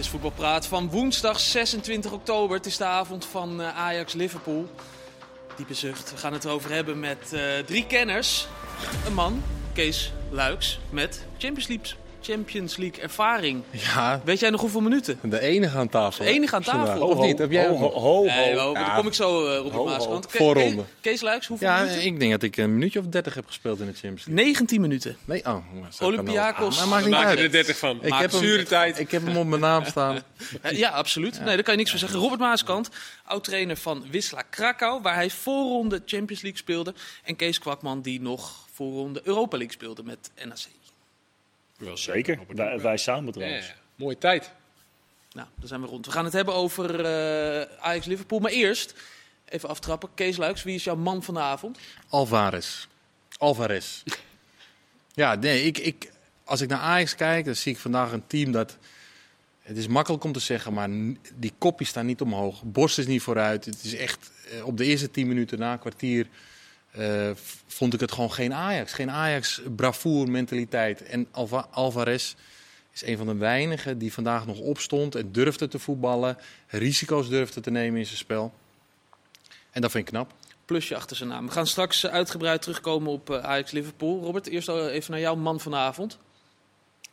is Voetbalpraat van woensdag 26 oktober. Het is de avond van eh, Ajax-Liverpool. Diepe zucht. We gaan het over hebben met eh, drie kenners. Een man, Kees Luiks, met Champions League, Champions League ervaring. Ja, Weet jij nog hoeveel minuten? de enige aan tafel. De enige aan tafel. Of niet? Heb jij ho, ook ho, ho, ho. Nee, ho, maar Ja. daar kom ik zo, eh Robert. Maaskant. Voorronde. Ke- Kees Luiks, hoeveel Ja, minuten? ik denk dat ik een minuutje of 30 heb gespeeld in de Champions League. 19 minuten. Nee, oh. Olympiakos. Ah, maar maakt niet maken er uit. 30 van. Ik Maak heb, hem, tijd. ik heb hem op mijn naam staan. Ja, absoluut. Nee, daar kan je niks van zeggen. Robert Maaskant, oud-trainer van Wisla Krakau, waar hij voorronde Champions League speelde. En Kees Kwakman, die nog voorronde Europa League speelde met NAC. Wel Zeker, wij, wij samen trouwens. ja. mooie tijd. Nou, daar zijn we rond. We gaan het hebben over eh, Ajax-Liverpool. Maar eerst, even aftrappen. Kees Luiks, wie is jouw man van de avond? Alvarez. Alvarez. Ja, nee, ik, ik, als ik naar Ajax kijk, dan zie ik vandaag een team dat... Het is makkelijk om te zeggen, maar die kopjes staan niet omhoog. Borst is niet vooruit. Het is echt, eh, op de eerste tien minuten na een kwartier... eh, vond ik het gewoon geen Ajax. Geen Ajax bravoer mentaliteit. En Alva- Alvarez is een van de weinigen die vandaag nog opstond en durfde te voetballen. Risico's durfde te nemen in zijn spel. En dat vind ik knap. Plusje achter zijn naam. We gaan straks eh, uitgebreid terugkomen op eh, Ajax-Liverpool. Robert, eerst even naar jouw man van de avond.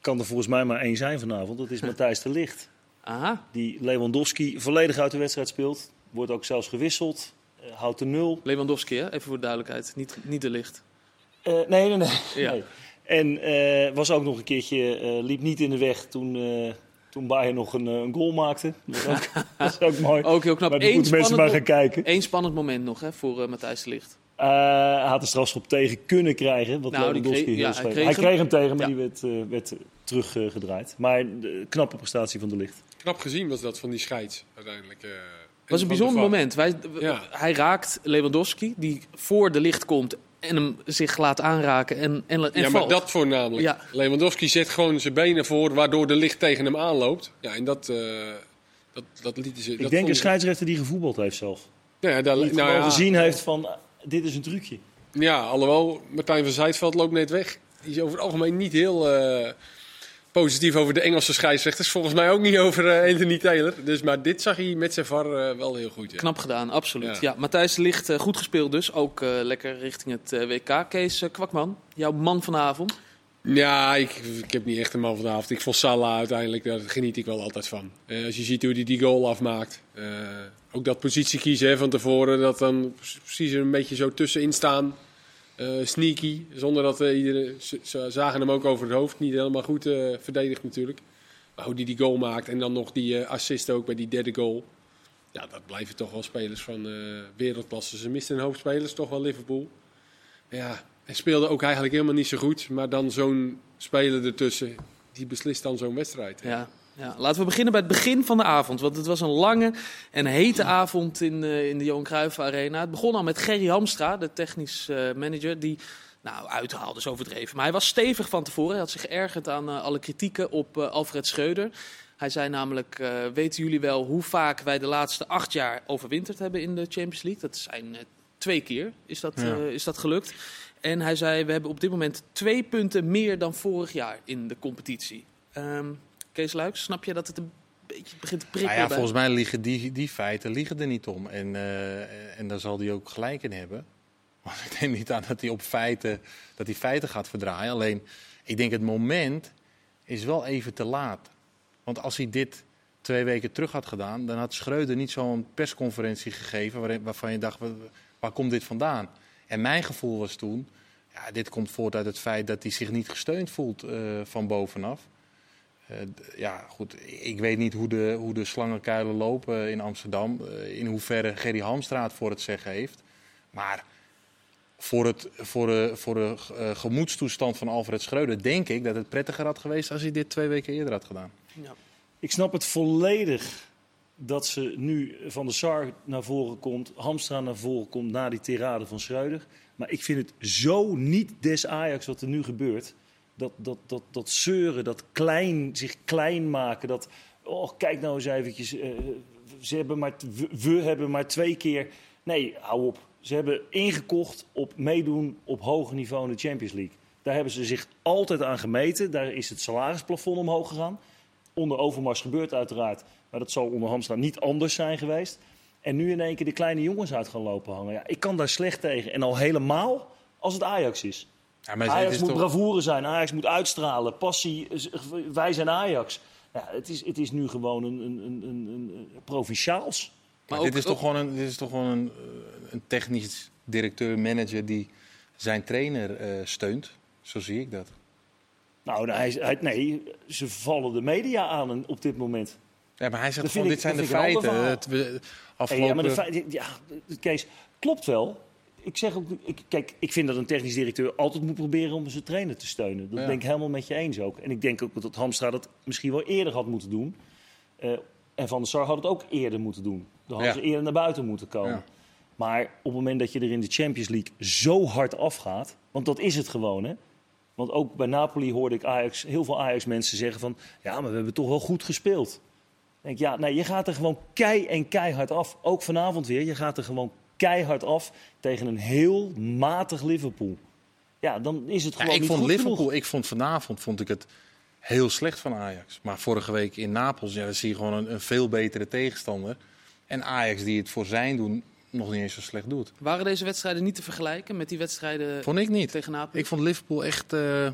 Kan er volgens mij maar één zijn vanavond. Dat is Matthijs de Licht. Aha, Die Lewandowski volledig uit de wedstrijd speelt. Wordt ook zelfs gewisseld. Eh, houdt de nul. Lewandowski, hè? even voor de duidelijkheid. Niet, niet de licht. Eh, nee, nee, nee. Ja. nee. En eh, was ook nog een keertje, eh, liep niet in de weg toen, eh toen Bayern nog een, een goal maakte. Dat was ook, dat is ook mooi. Ook heel knap. maar dan Eén moeten mensen maar gaan spannend, kijken. één spannend moment nog hè, voor Matthijs de Licht. Eh, hij had de strafschop tegen kunnen krijgen. Wat Nou, die Lewandowski kreeg- heel ja, hij kreeg hij hem. kreeg hem tegen, maar Ja. die werd, werd teruggedraaid. maar de knappe prestatie van de licht. Knap gezien was dat van die scheids uiteindelijk. Het was een bijzonder de moment. Wij, Ja. Hij raakt Lewandowski, die voor de licht komt en hem zich laat aanraken en, en, en Ja, maar valt. dat voornamelijk. Ja. Lewandowski zet gewoon zijn benen voor, waardoor de licht tegen hem aanloopt. Ja, en dat, eh dat, dat lieten ze. Ik dat denk een scheidsrechter die gevoetbald heeft zelf. Ja, daar, Die nou ja, gezien heeft van, dit is een trucje. Ja, alhoewel, Martijn van Zijtveld loopt net weg. Die is over het algemeen niet heel eh, positief over de Engelse scheidsrechters. Volgens mij ook niet over eh, Anthony Taylor. Dus, maar dit zag hij met zijn VAR eh, wel heel goed. Ja. Knap gedaan, absoluut. Ja. Ja. Matthijs Licht, eh, goed gespeeld dus. Ook lekker richting het WK. Kees Kwakman, jouw man vanavond. Ja, ik, ik heb niet echt een man van de avond. Ik vond Salah uiteindelijk, daar geniet ik wel altijd van. Als je ziet hoe hij die goal afmaakt. ook dat positie kiezen hè, van tevoren, dat dan precies er een beetje zo tussenin staan. Eh, sneaky, zonder dat eh, iedereen... Ze, zagen hem ook over het hoofd. Niet helemaal goed eh, verdedigd natuurlijk. Maar hoe hij die goal maakt en dan nog die assist ook bij die derde goal. Ja, dat blijven toch wel spelers van wereldklasse. Ze misten een hoop spelers, toch wel Liverpool. Ja, hij speelde ook eigenlijk helemaal niet zo goed. Maar dan zo'n speler ertussen, die beslist dan zo'n wedstrijd. Ja. Ja, laten we beginnen bij het begin van de avond. Want het was een lange en hete avond in, eh, in de Johan Cruijff Arena. Het begon al met Gerry Hamstra, de technisch eh, manager, die... Nou, uithaalde is overdreven. Maar hij was stevig van tevoren. Hij had zich geërgerd aan eh, alle kritieken op Alfred Schreuder. Hij zei namelijk, weten jullie wel hoe vaak wij de laatste acht jaar overwinterd hebben in de Champions League? Dat zijn twee keer is dat, Ja. is dat gelukt. En hij zei, we hebben op dit moment twee punten meer dan vorig jaar in de competitie. Ehm, Kees Luiks, snap je dat het een beetje begint te prikkelen? Nou ja, volgens mij liggen die, die feiten liggen er niet om. En, eh, en daar zal hij ook gelijk in hebben. Want ik denk niet aan dat hij op feiten, dat hij feiten gaat verdraaien. Alleen, ik denk het moment is wel even te laat. Want als hij dit twee weken terug had gedaan, dan had Schreuder niet zo'n persconferentie gegeven waarin, waarvan je dacht, waar, waar komt dit vandaan? En mijn gevoel was toen, ja, dit komt voort uit het feit dat hij zich niet gesteund voelt eh, van bovenaf. Eh, ja, goed. Ik weet niet hoe de, hoe de slangenkuilen lopen in Amsterdam. eh, in hoeverre Gerry Hamstraat voor het zeggen heeft. Maar voor, het, voor de, voor de eh, gemoedstoestand van Alfred Schreuder denk ik dat het prettiger had geweest als hij dit twee weken eerder had gedaan. Ja. Ik snap het volledig dat ze nu Van der Sar naar voren komt, Hamstra naar voren komt na die tirade van Schreuder. Maar ik vind het zo niet des Ajax wat er nu gebeurt. Dat, dat, dat, zeuren, dat klein, zich klein maken. Dat, oh, kijk nou eens eventjes. eh, ze hebben maar, we, hebben maar twee keer. Nee, hou op. Ze hebben ingekocht op meedoen op hoger niveau in de Champions League. Daar hebben ze zich altijd aan gemeten. Daar is het salarisplafond omhoog gegaan. onder Overmars gebeurd uiteraard. Maar dat zal onder Hamstra niet anders zijn geweest. En nu in één keer de kleine jongens uit gaan lopen hangen. Ja, ik kan daar slecht tegen. En al helemaal als het Ajax is. Ja, maar Ajax is moet toch- bravoure zijn. Ajax moet uitstralen. Passie. Wij zijn Ajax. Ja, het, is, het is nu gewoon een, een, een, een, een provinciaals. Maar Maar dit ook- is toch gewoon een, dit is toch gewoon een, eh, een technisch directeur, manager die zijn trainer eh, steunt. Zo zie ik dat. Nou, hij, hij- nee, ze vallen de media aan en- op dit moment. Ja, maar hij zegt gewoon, dit zijn de feiten. Het, we, Hey, afgelopen... ja, maar de feit- ja, Kees, klopt wel. Ik zeg ook, ik, kijk, ik vind dat een technisch directeur altijd moet proberen om zijn trainer te steunen. Dat Ja. ben ik helemaal met je eens ook. En ik denk ook dat Hamstra dat misschien wel eerder had moeten doen. Eh, en Van der Sar had het ook eerder moeten doen. Dan hadden Ja. ze eerder naar buiten moeten komen. Ja. Maar op het moment dat je er in de Champions League zo hard afgaat, want dat is het gewoon hè. Want ook bij Napoli hoorde ik Ajax, heel veel Ajax-mensen zeggen van... ja, maar we hebben toch wel goed gespeeld. Dan denk ik, ja, nee, je gaat er gewoon kei en keihard af. Ook vanavond weer, je gaat er gewoon keihard af tegen een heel matig Liverpool. Ja, dan is het Ja, gewoon ik niet vond goed Liverpool, genoeg. ik vond vanavond vond ik het heel slecht van Ajax. Maar vorige week in Napels ja, dan zie je gewoon een, een veel betere tegenstander. En Ajax die het voor zijn doen nog niet eens zo slecht doet. Waren deze wedstrijden niet te vergelijken met die wedstrijden Vond ik niet. tegen Napoli? Ik vond Liverpool echt, eh,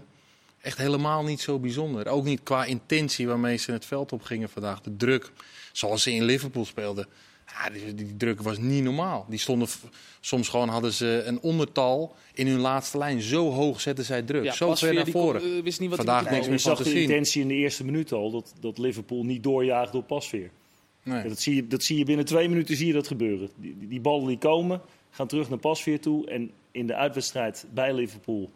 echt helemaal niet zo bijzonder. Ook niet qua intentie waarmee ze het veld op gingen vandaag. De druk zoals ze in Liverpool speelden. Ja, die, die druk was niet normaal. Die stonden soms gewoon hadden ze een ondertal in hun laatste lijn. Zo hoog zetten zij druk. zo Pasveer, ver naar voren. kon- eh, wist niet wat Vandaag niks meer van te de zien. intentie in de eerste minuut al, dat, dat Liverpool niet doorjaagde op pasveer. Nee. Ja, dat, zie je, dat zie je binnen twee minuten zie je dat gebeuren. Die, die, die ballen die komen, gaan terug naar pasveer toe. En in de uitwedstrijd bij Liverpool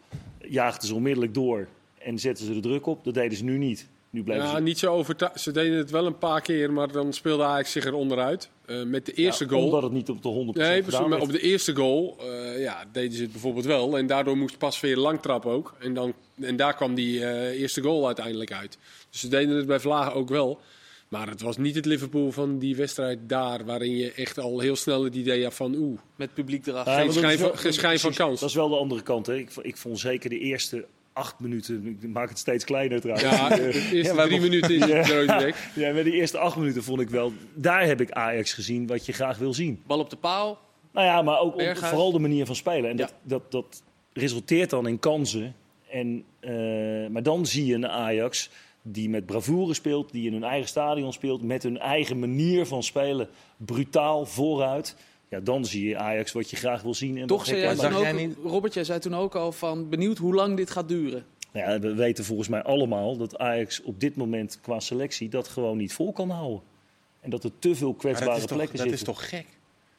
jaagden ze onmiddellijk door en zetten ze de druk op. Dat deden ze nu niet. Nu Ja, ze... niet zo overtuigd. Ze deden het wel een paar keer, maar dan speelde Ajax zich er onderuit. Eh, met de eerste Ja, goal. Omdat het niet op de 100% Nee, maar op de eerste goal eh, ja, deden ze het bijvoorbeeld wel. En daardoor moest Pasveer lang trappen ook. En, dan, en daar kwam die eh, eerste goal uiteindelijk uit. Dus ze deden het bij Vlagen ook wel. Maar het was niet het Liverpool van die wedstrijd daar... waarin je echt al heel snel het idee had van... oeh, Met publiek erachter. Ja, geen schijn wel- van- geen schijn van precies, kans. Dat is wel de andere kant. Hè. Ik, ik vond zeker de eerste acht minuten, ik maak het steeds kleiner trouwens. ja, de eerste Ja, drie minuten is het direct. Ja, met die eerste acht minuten vond ik wel, daar heb ik Ajax gezien wat je graag wil zien. Bal op de paal. Nou ja, maar ook op- vooral de manier van spelen. En Ja. dat, dat, dat resulteert dan in kansen. En, eh, maar dan zie je een Ajax die met bravoure speelt, die in hun eigen stadion speelt, met hun eigen manier van spelen, brutaal vooruit. Ja, dan zie je Ajax wat je graag wil zien. En Toch zei jij toen ook, niet- Robert, jij zei toen ook al van benieuwd hoe lang dit gaat duren. Nou ja, we weten volgens mij allemaal dat Ajax op dit moment qua selectie dat gewoon niet vol kan houden. En dat er te veel Maar kwetsbare is, toch, plekken dat is toch gek?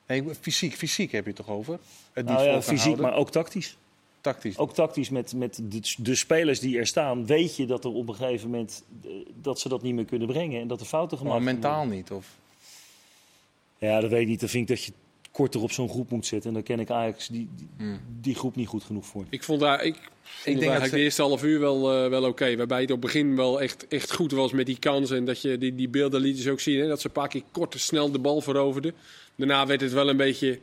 Nee, fysiek, fysiek heb je het toch over? Het niet nou vol ja, fysiek, houden. maar ook tactisch. tactisch. Ook tactisch met, met de, de spelers die er staan, weet je dat er op een gegeven moment eh, dat ze dat niet meer kunnen brengen en dat er fouten gemaakt maar worden. mentaal niet. Of... Ja, dat weet ik niet. Dan vind ik dat je korter op zo'n groep moet zitten. En dan ken ik Ajax die, die, Hmm. die groep niet goed genoeg voor. Ik vond daar, ik vond het denk dat eigenlijk ze- de eerste half uur wel, eh, wel oké. Waarbij het op het begin wel echt, echt goed was met die kansen. En dat je die, die beelden liet dus ook zien. Hè, dat ze een paar keer kort snel de bal veroverden. Daarna werd het wel een beetje,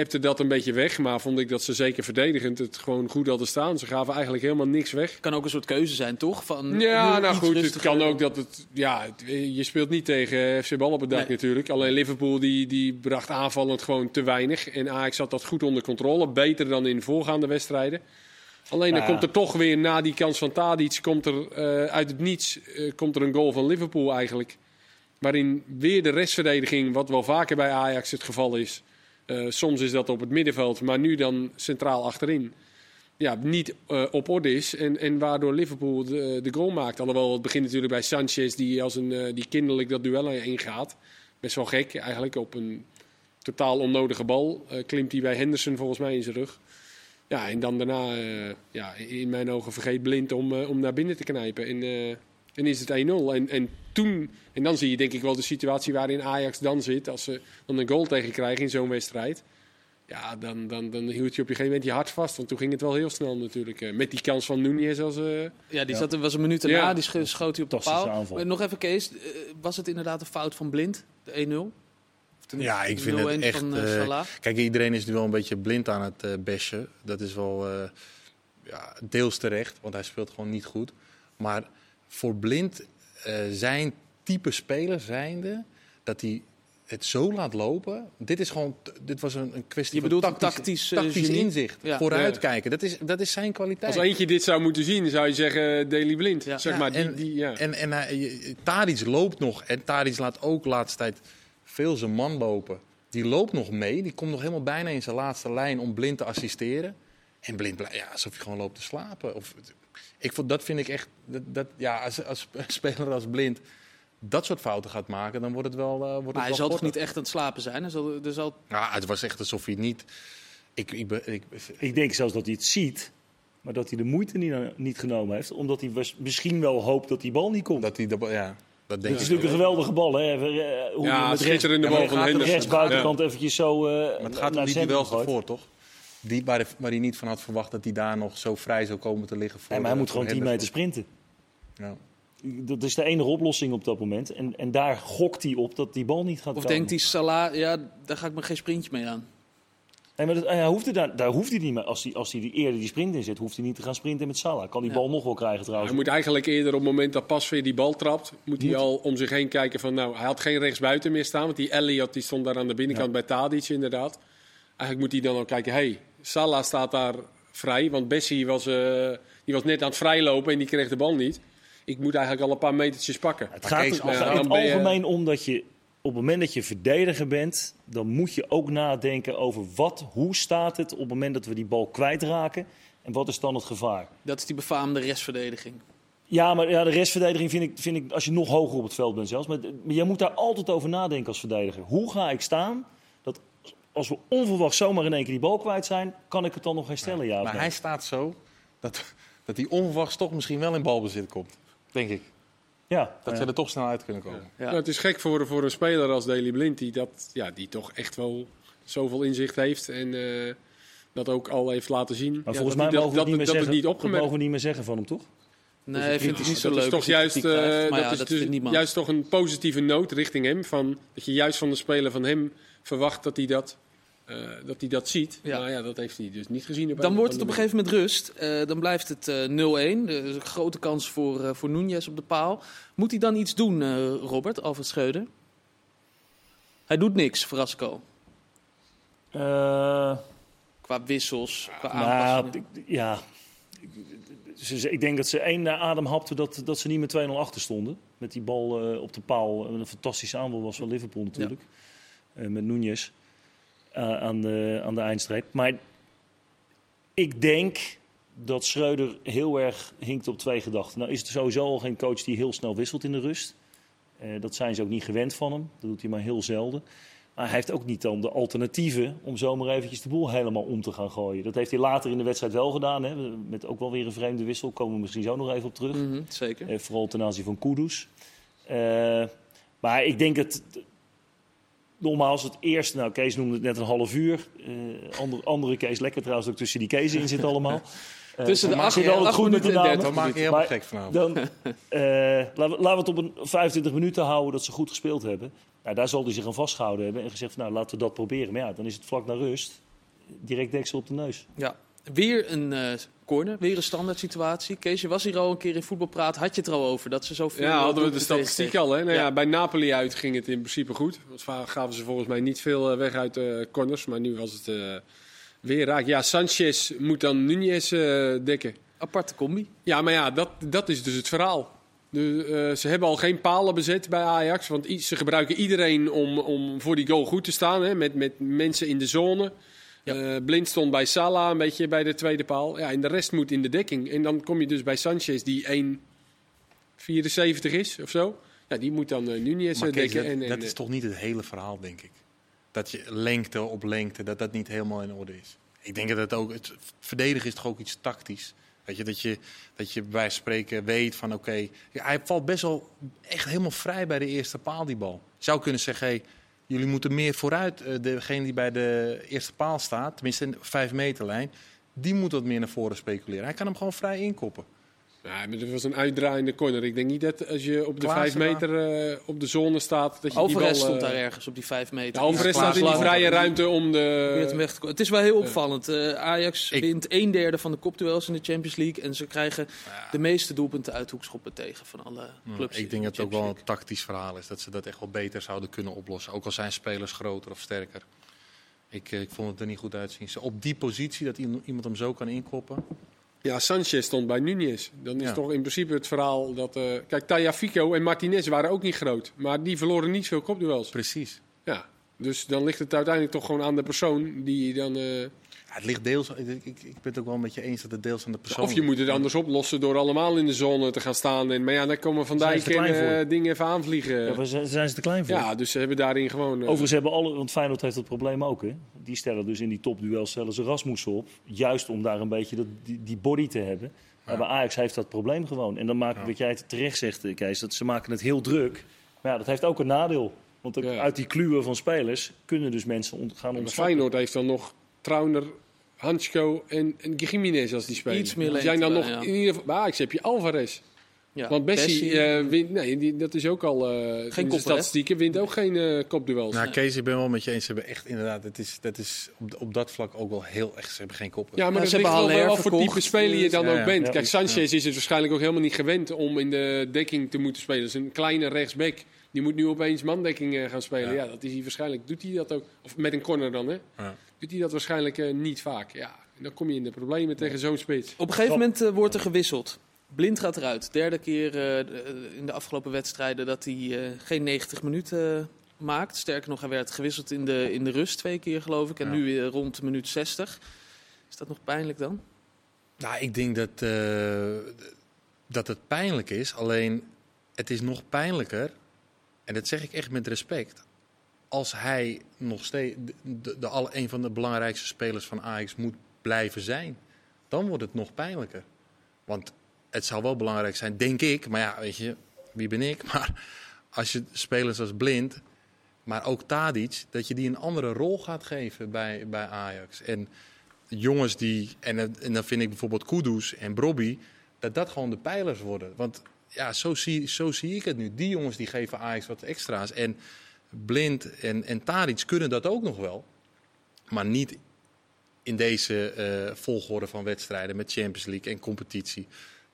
ebte dat een beetje weg. Maar vond ik dat ze zeker verdedigend het gewoon goed hadden staan. Ze gaven eigenlijk helemaal niks weg. Kan ook een soort keuze zijn, toch? Van, Ja, nou goed, het kan ook dat het... Ja, je speelt niet tegen FC Bal op het dak Nee. natuurlijk. Alleen Liverpool die, die bracht aanvallend gewoon te weinig. En Ajax had dat goed onder controle. Beter dan in voorgaande wedstrijden. Alleen dan ja. komt er toch weer na die kans van Tadic... Komt er, eh, uit het niets eh, komt er een goal van Liverpool eigenlijk. Waarin weer de restverdediging, wat wel vaker bij Ajax het geval is... eh, soms is dat op het middenveld, maar nu dan centraal achterin ja, niet eh, op orde is. En, en waardoor Liverpool de, de goal maakt. Alhoewel het begint natuurlijk bij Sanchez, die, als een, eh, die kinderlijk dat duel ingaat. Best wel gek eigenlijk. Op een totaal onnodige bal eh, klimt hij bij Henderson volgens mij in zijn rug. Ja, en dan daarna, eh, ja, in mijn ogen vergeet blind om, eh, om naar binnen te knijpen. En, eh, en is het 1-0. En, en toen, en dan zie je denk ik wel de situatie waarin Ajax dan zit. Als ze dan een goal tegen krijgen in zo'n wedstrijd. Ja, dan, dan, dan hield je op een gegeven moment je hart vast. Want toen ging het wel heel snel natuurlijk. eh, met die kans van Nunez als... eh, Ja, die zat, er was een minuut Ja. die scho- schoot hij op de paal. aanval. Maar Nog even, Kees. eh, was het inderdaad een fout van Blind, de 1-0? Of de Ja, ik vind 0-1 het echt... Van, eh, eh, Salah? Kijk, iedereen is nu wel een beetje blind aan het eh bashen. Dat is wel eh, ja, deels terecht, want hij speelt gewoon niet goed. Maar voor blind eh, zijn type speler zijnde, dat hij het zo laat lopen. Dit is gewoon, dit was een, een kwestie Je van tactisch, tactisch, eh, tactisch inzicht. Ja. Vooruitkijken, dat is, dat is zijn kwaliteit. Als eentje dit zou moeten zien, zou je zeggen Daily Blind. Ja. Zeg Ja, maar, die, en, die, ja. en, en Tadic loopt nog. En Tadic laat ook de laatste tijd veel zijn man lopen. Die loopt nog mee. Die komt nog helemaal bijna in zijn laatste lijn om blind te assisteren. En blind, ja, alsof je gewoon loopt te slapen. Of, ik vond, dat vind ik echt. Dat, dat, ja, als, als speler als blind dat soort fouten gaat maken, dan wordt het wel. eh wordt het Maar hij wel zal toch niet echt aan het slapen zijn? Hij zal, er zal... Ja, het was echt alsof hij niet. Ik, ik, ik, Ik denk zelfs dat hij het ziet, maar dat hij de moeite niet, niet genomen heeft. Omdat hij was- misschien wel hoopt dat die bal niet komt. dat hij de, ja, dat Het denk is ik. natuurlijk een geweldige bal. Hè? Hoe Ja, je met rechts, schitterende bal van de rechtsbuitenkant eventjes zo eh Maar het gaat naar om die het gooit. ervoor, toch? Die, waar, waar hij niet van had verwacht dat hij daar nog zo vrij zou komen te liggen. Voor, Nee, maar hij moet gewoon 10 meter sprinten. Ja. Dat is de enige oplossing op dat moment. En, en daar gokt hij op dat die bal niet gaat Of komen. denkt hij, Salah, ja, daar ga ik me geen sprintje mee aan. Nee, maar dat, hij hoeft er daar, daar hoeft hij niet mee. Als hij, als hij die eerder die sprint in zet, hoeft hij niet te gaan sprinten met Salah. Kan die Ja. bal nog wel krijgen trouwens. Hij moet eigenlijk eerder op het moment dat Pasveer die bal trapt, moet hij al om zich heen kijken van nou, hij had geen rechtsbuiten meer staan, want die Elliot die stond daar aan de binnenkant bij Tadic inderdaad. Eigenlijk moet hij dan al kijken, hey, Salah staat daar vrij, want Bessie was, eh, die was net aan het vrijlopen en die kreeg de bal niet. Ik moet eigenlijk al een paar metertjes pakken. Het gaat Kees, er als- in het ben je- algemeen om dat je op het moment dat je verdediger bent, dan moet je ook nadenken over wat, hoe staat het op het moment dat we die bal kwijtraken en wat is dan het gevaar. Dat is die befaamde restverdediging. Ja, maar ja, de restverdediging vind ik, vind ik als je nog hoger op het veld bent zelfs. Maar, maar jij moet daar altijd over nadenken als verdediger. Hoe ga ik staan als we onverwacht zomaar in één keer die bal kwijt zijn, kan ik het dan nog herstellen? Ja, Maar nee? hij staat zo dat, dat hij onverwachts toch misschien wel in balbezit komt. Denk ik. ja, Dat ja. ze er toch snel uit kunnen komen. Ja. Nou, het is gek voor, voor een speler als Daily Blind, die, dat, ja, die toch echt wel zoveel inzicht heeft en eh, dat ook al heeft laten zien. Maar Ja, volgens dat mij hij- mogen we dat, het niet meer dat, dat zeggen. het niet dat opgemerkt mogen we niet meer zeggen van hem, toch? Nee, ik vind het niet zo dat leuk. is toch juist, krijgt. eh, dat ja, is dat dus juist toch een positieve noot richting hem. Van, dat je juist van de speler van hem verwacht dat hij dat, eh, dat, hij dat ziet. Ja. Maar ja, dat heeft hij dus niet gezien. Dan wordt het op een gegeven moment rust. Eh, dan blijft het eh 0-1. Er is een grote kans voor, eh voor Nunez op de paal. Moet hij dan iets doen, eh, Robert, Alfred Schreuder? Hij doet niks, Verrasco. Eh, Qua wissels, qua nou, aanpassingen. ik- ja. Ik denk dat ze één adem hapten dat, dat ze niet met 2-0 achter stonden. Met die bal eh, op de paal. Een fantastische aanval was van Liverpool natuurlijk. Eh, met Nunez eh, aan, de, aan de eindstreep. Maar ik denk dat Schreuder heel erg hinkt op twee gedachten. Nou is het sowieso al geen coach die heel snel wisselt in de rust. Eh, dat zijn ze ook niet gewend van hem. Dat doet hij maar heel zelden. Maar hij heeft ook niet dan de alternatieven om zomaar eventjes de boel helemaal om te gaan gooien. Dat heeft hij later in de wedstrijd wel gedaan. Hè? Met ook wel weer een vreemde wissel. Komen we misschien zo nog even op terug. Mhm, zeker. Eh, vooral ten aanzien van Kudus. Eh, maar ik denk het... Nogmaals, het eerste... Nou, Kees noemde het net een half uur. Eh andere, andere Kees, lekker trouwens ook tussen die Kees in zit allemaal. Eh, Tussen de maak acht- de minuten en. Dat maak je helemaal gek vanavond. Dan, eh, laten, we, laten we het op een 25 minuten houden dat ze goed gespeeld hebben. Nou, daar zal hij zich aan vastgehouden hebben en gezegd van, nou, laten we dat proberen. Maar ja, dan is het vlak naar rust. Direct deksel op de neus. Ja. Weer een eh, corner, weer een standaard situatie. Kees, je was hier al een keer in voetbalpraat. Had je het er al over dat ze zoveel... Ja, hadden we de statistiek al. Hè? Nou ja. Ja. bij Napoli uit ging het in principe goed. Want gaven ze volgens mij niet veel eh, weg uit de corners. Maar nu was het eh, weer raak. Ja, Sanchez moet dan Nunez dekken. Aparte combi. Ja, maar ja, dat, dat is dus het verhaal. De, ze hebben al geen palen bezet bij Ajax. Want ze gebruiken iedereen om, om voor die goal goed te staan. Hè, met, met mensen in de zone. Ja. Eh, Blind stond bij Salah een beetje bij de tweede paal. Ja, en de rest moet in de dekking. En dan kom je dus bij Sanchez, die 1,74 is of zo. Ja, die moet dan uh, Nunez Maar eh, Kees, dekken. dat, en, en, dat is toch niet het hele verhaal, denk ik. Dat je lengte op lengte, dat dat niet helemaal in orde is. Ik denk dat het ook, het verdedigen is toch ook iets tactisch. Weet je, dat je, dat je bij spreken weet van oké, hij valt best wel echt helemaal vrij bij de eerste paal die bal. Je zou kunnen zeggen, hey, jullie moeten meer vooruit. eh, degene die bij de eerste paal staat, tenminste in de vijf meter lijn, die moet wat meer naar voren speculeren. Hij kan hem gewoon vrij inkoppen. Ja, maar dat was een uitdraaiende corner. Ik denk niet dat als je op de Klaassen vijf meter eh, op de zone staat, dat je Alvarez die bal... stond eh, daar ergens op die vijf meter. de Alvarez Iets staat in die vrije ruimte om de... Het is wel heel opvallend. Eh, Ajax Ik- wint een derde van de kopduels in de Champions League. En ze krijgen de meeste doelpunten uit hoekschoppen tegen van alle clubs. Ik denk de dat het ook wel een tactisch verhaal is. Dat ze dat echt wel beter zouden kunnen oplossen. Ook al zijn spelers groter of sterker. Ik, eh, ik vond het er niet goed uitzien. Op die positie, dat iemand hem zo kan inkoppen. Ja, Sanchez stond bij Nunez. Dan is Ja. toch in principe het verhaal dat... eh kijk, Tagliafico en Martinez waren ook niet groot. Maar die verloren niet veel kopduels. Precies. Ja, dus dan ligt het uiteindelijk toch gewoon aan de persoon die dan... eh, Ja, het ligt deels, ik, ik, ik ben het ook wel een beetje eens dat het deels aan de persoon of je moet het anders oplossen door allemaal in de zone te gaan staan. En, maar ja, dan komen Van Zijn Dijk ze te klein en eh, dingen even aanvliegen. Ja, Ja, zijn zijn ze te klein voor? dus ze hebben daarin gewoon... eh, Overigens hebben alle, want Feyenoord heeft dat probleem ook. Hè? Die stellen dus in die topduels stellen ze Rasmussen op. Juist om daar een beetje dat, die, die body te hebben. Maar Ajax heeft dat probleem gewoon. En dan maken, wat jij terecht zegt, Kees, dat ze maken het heel druk. Maar ja, dat heeft ook een nadeel. Want ook Ja. uit die kluwen van spelers kunnen dus mensen ont- gaan Maar ontsnappen. Feyenoord heeft dan nog Trauner, Hansko en, en Gimenez als die spelen. Iets meer Die zijn dan nog ja. in ieder geval. Ajax heb je Alvarez. Ja, Want Bessie, Bessie, eh, wint. Nee, die, dat is ook al. eh in de statistieken wint ook geen eh, kopduels. Nou, Kees, ik ben wel met je eens. Ze hebben echt inderdaad, het is, dat is op, op dat vlak ook wel heel echt. Ze hebben geen koppen. Ja, maar Ja, dat ze ligt hebben wel wel voor type speler je dan ja, ook ja. bent. Ja, Kijk, ja. Sanchez is het waarschijnlijk ook helemaal niet gewend om in de dekking te moeten spelen. Dat is een kleine rechtsback. Die moet nu opeens mandekking eh, gaan spelen. Ja. Ja. dat is hij waarschijnlijk. Doet hij dat ook? Of met een corner dan, hè? Ja. Doet hij dat waarschijnlijk eh, niet vaak. Ja, en dan kom je in de problemen tegen zo'n spits. Op een gegeven moment eh, wordt er gewisseld. Blind gaat eruit. Derde keer eh, in de afgelopen wedstrijden dat hij eh, geen 90 minuten maakt. Sterker nog, hij werd gewisseld in de, in de rust twee keer, geloof ik. En Ja. nu weer rond de minuut 60. Is dat nog pijnlijk dan? Nou, ik denk dat, eh, dat het pijnlijk is. Alleen, het is nog pijnlijker. En dat zeg ik echt met respect. Als hij nog steeds de, een van de belangrijkste spelers van Ajax moet blijven zijn. Dan wordt het nog pijnlijker. Want het zou wel belangrijk zijn, denk ik. Maar ja, weet je, wie ben ik? Maar als je spelers als Blind, maar ook Tadic, dat je die een andere rol gaat geven bij, bij Ajax. En jongens die, en, en dan vind ik bijvoorbeeld Kudus en Brobby, dat dat gewoon de pijlers worden. Want ja, zo zie, zo zie ik het nu. Die jongens die geven Ajax wat extra's. En Blind en, en Tadic kunnen dat ook nog wel. Maar niet in deze eh, volgorde van wedstrijden met Champions League en competitie.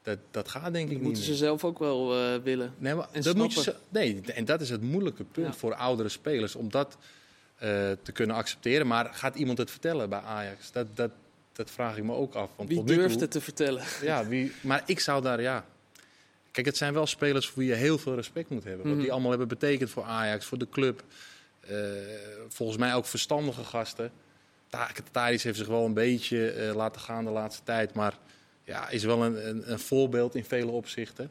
Dat, dat gaat denk ik Dat niet moeten ze meer. zelf ook wel eh, willen. Nee, maar en dat moet je, nee, en dat is het moeilijke punt Ja. voor oudere spelers. Om dat eh, te kunnen accepteren. Maar gaat iemand het vertellen bij Ajax? Dat, dat, dat vraag ik me ook af. Want Wie durft het te vertellen? Ja, wie, maar ik zou daar, ja. Kijk, het zijn wel spelers voor wie je heel veel respect moet hebben. Wat Mhm. die allemaal hebben betekend voor Ajax, voor de club. Eh, volgens mij ook verstandige gasten. Ta- Tadic heeft zich wel een beetje eh, laten gaan de laatste tijd. Maar ja, is wel een, een, een voorbeeld in vele opzichten.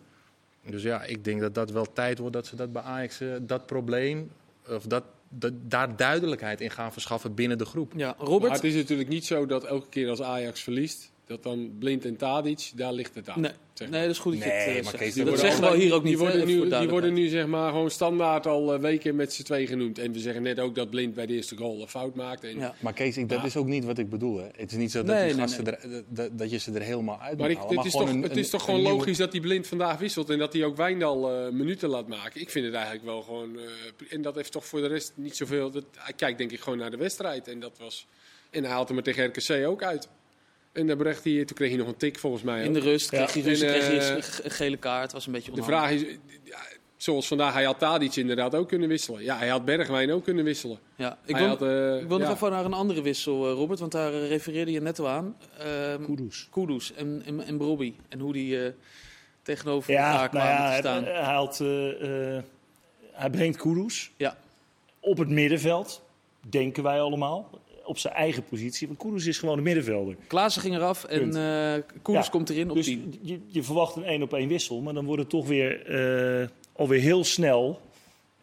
Dus ja, ik denk dat dat wel tijd wordt dat ze dat bij Ajax, eh, dat probleem, of dat, dat, daar duidelijkheid in gaan verschaffen binnen de groep. Ja, Maar Robert? het is natuurlijk niet zo dat elke keer als Ajax verliest, dat dan Blind en Tadic, daar ligt het aan. Nee, zeg nee, dat is goed dat je Nee, het eh, maar zegt. Dat zeggen we hier ook niet. Die worden, hè, nu, die worden nu zeg maar gewoon standaard al eh, weken met z'n twee genoemd. En we zeggen net ook dat Blind bij de eerste goal een fout maakt. En, Ja. Maar Kees, ik, dat Ja. is ook niet wat ik bedoel. Hè. Het is niet zo dat, Nee, die nee, gasten Er, dat, dat je ze er helemaal uit Maar moet ik, halen. het, is toch, een- het is toch gewoon nieuwe- logisch dat die Blind vandaag wisselt en dat hij ook Wijndal eh, minuten laat maken. Ik vind het eigenlijk wel gewoon... en dat heeft toch voor de rest niet zoveel... Dat, hij kijkt denk ik gewoon naar de wedstrijd. En dat was... En hij haalt hem er tegen RKC ook uit. En daar bracht hij, toen kreeg hij nog een tik volgens mij. In de rust Ja. kreeg hij, ruzie, En, kreeg hij eh, een gele kaart. was een beetje De vraag is, ja, zoals vandaag, hij had Tadic inderdaad ook kunnen wisselen. Ja, hij had Bergwijn ook kunnen wisselen. Ja, ik Hij wil, had, eh, ik wil nog even naar een andere wissel, eh, Robert. Want daar refereerde je net al aan. Ehm Kudus. Kudus en, en, en Brobby. En hoe die eh, tegenover Ja, elkaar nou kwamen ja, te hij, staan. hij, haalt, eh, eh, hij brengt Kudus Ja. op het middenveld, denken wij allemaal. Op zijn eigen positie. Want Kudus is gewoon een middenvelder. Klaassen ging eraf en eh Ja, komt erin op Dus 10. je, je verwacht een één op één wissel, maar dan wordt het toch weer eh, alweer heel snel.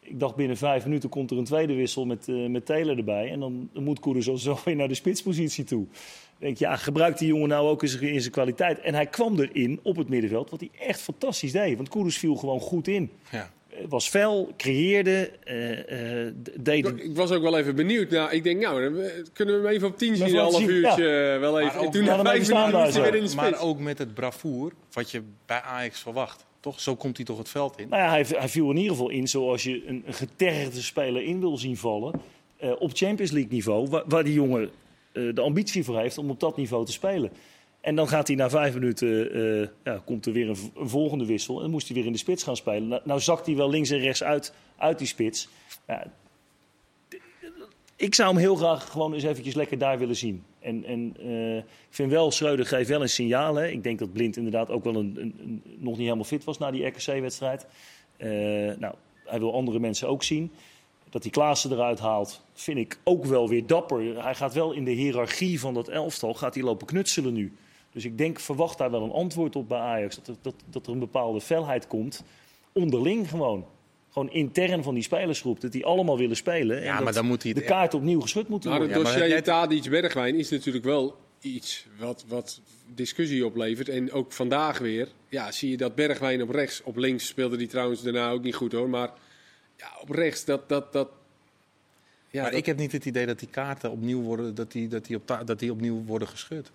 Ik dacht binnen vijf minuten komt er een tweede wissel met, eh met Taylor erbij. En dan, dan moet Koeders al zo weer naar de spitspositie toe. Dan denk je, ja, gebruik die jongen nou ook in zijn, in zijn kwaliteit. En hij kwam erin op het middenveld, wat hij echt fantastisch deed. Want Koeders viel gewoon goed in. Ja. Eh, was fel, creëerde, eh, eh, deed... Ik- Ik was ook wel even benieuwd. Nou, ik denk, nou, dan kunnen we hem even op 10 zien, een half zien, uurtje. Wel even. Maar ook- En toen vijf minuten weer in de Maar ook met het bravoer wat je bij Ajax verwacht. Toch? Zo komt hij toch het veld in. Nou ja, hij, hij viel in ieder geval in zoals je een, een getergde speler in wil zien vallen. eh, op Champions League niveau, waar, waar die jongen eh, de ambitie voor heeft om op dat niveau te spelen. En dan gaat hij na vijf minuten, eh, ja, komt er weer een, volgende wissel. En moest hij weer in de spits gaan spelen. Nou, nou zakt hij wel links en rechts uit, uit die spits. Ja, ik zou hem heel graag gewoon eens eventjes lekker daar willen zien. En, en eh, ik vind wel, Schreuder geeft wel een signaal. Hè. Ik denk dat Blind inderdaad ook wel een- nog niet helemaal fit was na die RKC-wedstrijd. Eh, nou, hij wil andere mensen ook zien. Dat hij Klaassen eruit haalt, vind ik ook wel weer dapper. Hij gaat wel in de hiërarchie van dat elftal, gaat hij lopen knutselen nu. Dus ik denk, verwacht daar wel een antwoord op bij Ajax. Dat er, dat, dat er een bepaalde felheid komt, onderling gewoon. Gewoon intern van die spelersgroep, dat die allemaal willen spelen. En Ja, dat maar dan moet hij de kaart opnieuw geschud moeten Maar worden. het Ja, maar dossier jij Tadic Bergwijn is natuurlijk wel iets wat, wat discussie oplevert. En ook vandaag weer ja, zie je dat Bergwijn op rechts, op links speelde die trouwens daarna ook niet goed hoor. Maar ja, op rechts, dat... dat, dat ja, maar dat- ik heb niet het idee dat die kaarten opnieuw worden, dat die, dat die op dat die opnieuw worden geschud.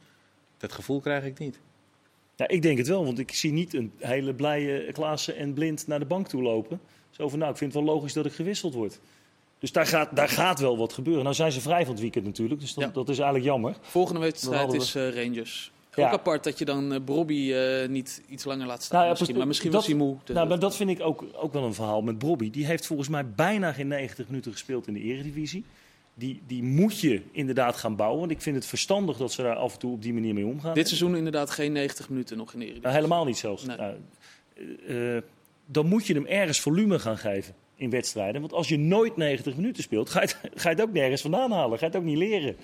Dat gevoel krijg ik niet. Ja, ik denk het wel, want ik zie niet een hele blije Klaassen en Blind naar de bank toe lopen. Zo van, nou, ik vind het wel logisch dat ik gewisseld word. Dus daar gaat, daar gaat wel wat gebeuren. Nou zijn ze vrij van het weekend natuurlijk, dus Ja. dat is eigenlijk jammer. Volgende wedstrijd we- is eh, Rangers. Ja. Ook apart dat je dan eh Brobby eh, niet iets langer laat staan. Nou ja, misschien. Maar misschien Dat- was hij moe. Nou, maar dat vind ik ook, ook wel een verhaal met Brobby. Die heeft volgens mij bijna geen 90 minuten gespeeld in de eredivisie. Die, die moet je inderdaad gaan bouwen. Want ik vind het verstandig dat ze daar af en toe op die manier mee omgaan. Dit seizoen inderdaad geen 90 minuten nog in de Eredivisie. Nou, helemaal niet zelfs. Nee. Nou, eh, eh, dan moet je hem ergens volume gaan geven in wedstrijden. Want als je nooit 90 minuten speelt, ga je, het- ga je het ook nergens vandaan halen. Ga je het ook niet leren.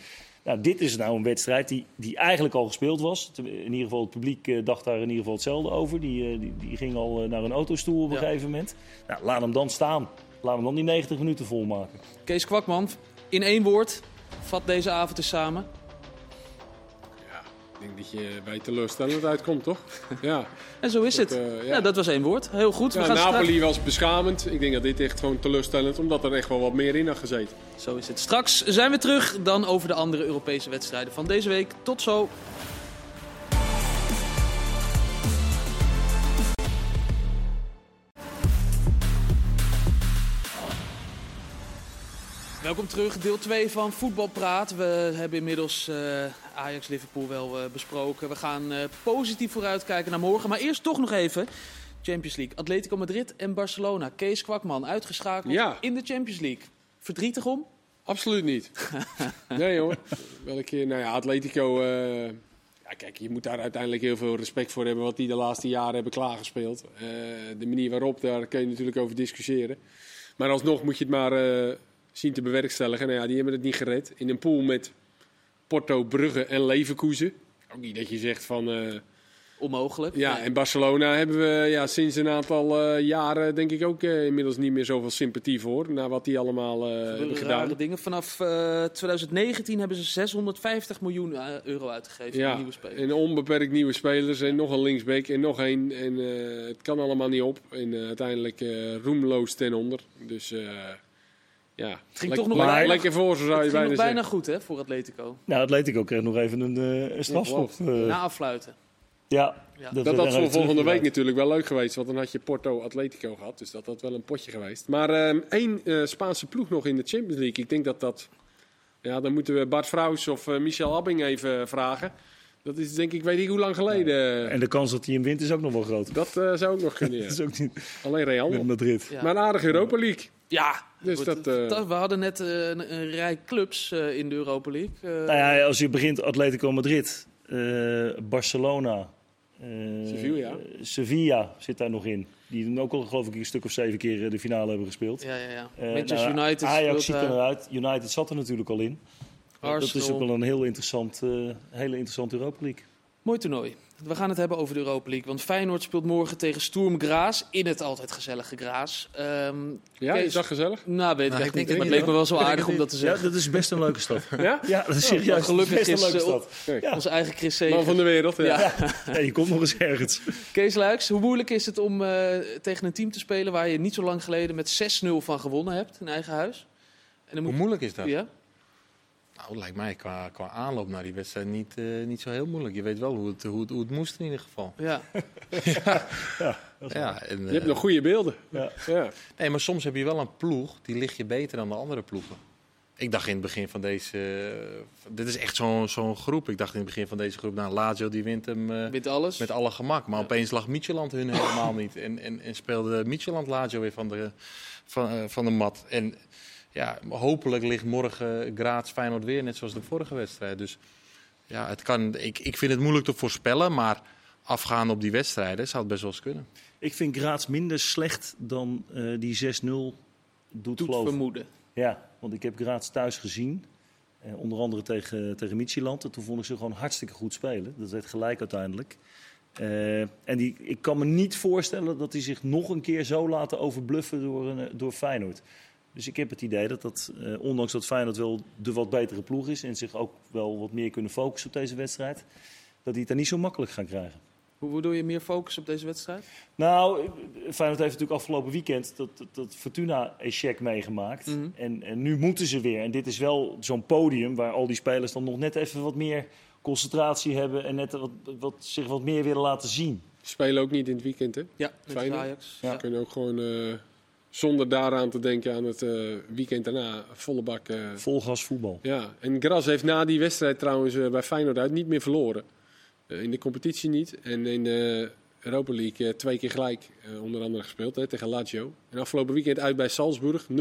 Nou, dit is nou een wedstrijd die, die eigenlijk al gespeeld was. In ieder geval, het publiek eh, dacht daar in ieder geval hetzelfde over. Die, die, die ging al naar een autostoel op een Ja. gegeven moment. Nou, laat hem dan staan. Laat hem dan die 90 minuten volmaken. Kees Kwakman, in één woord, vat deze avond eens samen. ja, ik denk dat je bij teleurstellend uitkomt, toch? Ja, En zo is Dat, het. eh, ja. ja. dat was één woord. Heel goed. We ja gaan straks- Napoli was beschamend. Ik denk dat dit echt gewoon teleurstellend, omdat er echt wel wat meer in had gezeten. Zo is het. Straks zijn we terug dan over de andere Europese wedstrijden van deze week. Tot zo. Welkom terug, deel 2 van Voetbalpraat. We hebben inmiddels eh, Ajax-Liverpool wel eh, besproken. We gaan eh, positief vooruitkijken naar morgen. Maar eerst toch nog even Champions League. Atletico Madrid en Barcelona. Kees Kwakman uitgeschakeld Ja. in de Champions League. Verdrietig om? Absoluut niet. nee hoor. Wel een keer, nou ja, Atletico. ja, kijk, je moet daar uiteindelijk heel veel respect voor hebben wat die de laatste jaren hebben klaargespeeld. De manier waarop, daar kun je natuurlijk over discussiëren. Maar alsnog moet je het maar zien te bewerkstelligen. Nou ja, die hebben het niet gered. In een pool met Porto, Brugge en Leverkusen. Ook niet dat je zegt van. eh, Onmogelijk. ja, Nee. en Barcelona hebben we ja, sinds een aantal eh, jaren denk ik ook eh, inmiddels niet meer zoveel sympathie voor. Na wat die allemaal hebben gedaan. dingen. Vanaf eh, 2019 hebben ze 650 miljoen euro uitgegeven voor Ja, nieuwe spelers. en onbeperkt nieuwe spelers en nog een linksbeek en nog één. En het kan allemaal niet op. En uiteindelijk roemloos ten onder. Dus ja, Het ging Lek- toch nog bijna- lekker voor ze zou Het je ging bijna bijna goed hè, voor Atletico. Nou, Atletico kreeg nog even een, eh, een strafschop. eh. Na afluiten. ja, Ja. Dat even voor volgende week natuurlijk wel leuk geweest, want dan had je Porto Atletico gehad. Dus dat had wel een potje geweest. Maar ehm, één eh, Spaanse ploeg nog in de Champions League. Ik denk dat dat. Ja, dan moeten we Bart Vrouws of eh, Michel Abbing even vragen. Dat is denk ik, weet ik hoe lang geleden. En de kans dat hij hem wint is ook nog wel groot. Dat eh, zou ook nog kunnen. Ja. Dat is ook niet Alleen Real. met. Madrid. Ja. Maar een aardige Europa League. Ja, Dus wordt- dat, eh, we hadden net eh, een, een rij clubs eh, in de Europa League. Eh, Nou ja, als je begint Atletico Madrid, eh, Barcelona, eh, Sevilla. Sevilla zit daar nog in. Die ook al geloof ik een stuk of zeven keer eh, de finale hebben gespeeld. ja, ja, ja. Eh, Manchester nou, United Ajax ziet eruit. United zat er natuurlijk al in. Dat is ook wel een heel interessant, eh, hele interessante Europa League. Mooi toernooi. We gaan het hebben over de Europa League. Want Feyenoord speelt morgen tegen Sturm Graz. In het altijd gezellige Graz. Ehm, Ja, Kees. is dat gezellig? nou, weet ik Nou, echt ik niet. denk Maar het leek me wel zo aardig om dat te Ja, zeggen. dat is best een leuke stad. Ja? Ja, dat is serieus. gelukkig best een is, leuke eh, stad. Kijk. Onze eigen Chris Man van de wereld, ja. Ja. Ja, je komt nog eens ergens. Kees Luiks, hoe moeilijk is het om eh, tegen een team te spelen waar je niet zo lang geleden met 6-0 van gewonnen hebt in eigen huis? En dan Hoe moet moeilijk is dat? ja? Nou, lijkt mij qua, qua aanloop naar die wedstrijd niet, eh, niet zo heel moeilijk. Je weet wel hoe het, hoe, het, hoe het moest in ieder geval. Ja. Ja, en, Je hebt eh, nog goede beelden. Ja. Ja. Nee, maar soms heb je wel een ploeg, die ligt je beter dan de andere ploegen. Ik dacht in het begin van deze... eh, dit is echt zo'n zo'n groep. Ik dacht in het begin van deze groep, nou, Lazio die wint hem eh, Wint alles. met alle gemak. Maar Ja. opeens lag Micheland hun helemaal niet. En, en, en speelde Micheland Lazio weer van de, van, eh, van de mat. En ja, hopelijk ligt morgen Graz Feyenoord weer, net zoals de vorige wedstrijd. Dus ja, het kan, ik, ik vind het moeilijk te voorspellen, maar afgaan op die wedstrijden zou het best wel eens kunnen. Ik vind Graz minder slecht dan eh, die 6-0 doet, doet vermoeden. Ja, want ik heb Graz thuis gezien. Eh, onder andere tegen, tegen Midtjylland. En toen vond ik ze gewoon hartstikke goed spelen. Dat werd gelijk uiteindelijk. Eh, en die, ik kan me niet voorstellen dat die zich nog een keer zo laten overbluffen door, een, door Feyenoord. Dus ik heb het idee dat dat, eh, ondanks dat Feyenoord wel de wat betere ploeg is... en zich ook wel wat meer kunnen focussen op deze wedstrijd... dat die het daar niet zo makkelijk gaan krijgen. Hoe hoe doe je meer focus op deze wedstrijd? Nou, Feyenoord heeft natuurlijk afgelopen weekend dat, dat, dat Fortuna-check meegemaakt. Mhm. en, en nu moeten ze weer. En dit is wel zo'n podium waar al die spelers dan nog net even wat meer concentratie hebben. En net wat, wat, zich wat meer willen laten zien. Spelen ook niet in het weekend, hè? Ja, met Feyenoord. Ajax. Ja. Ja. Kunnen ook gewoon eh, zonder daaraan te denken aan het eh, weekend daarna volle bak. eh, Vol gas voetbal. ja, en Gras heeft na die wedstrijd trouwens eh, bij Feyenoord uit niet meer verloren. In de competitie niet. En in de Europa League twee keer gelijk onder andere gespeeld hè, tegen Lazio. En afgelopen weekend uit bij Salzburg 0-0.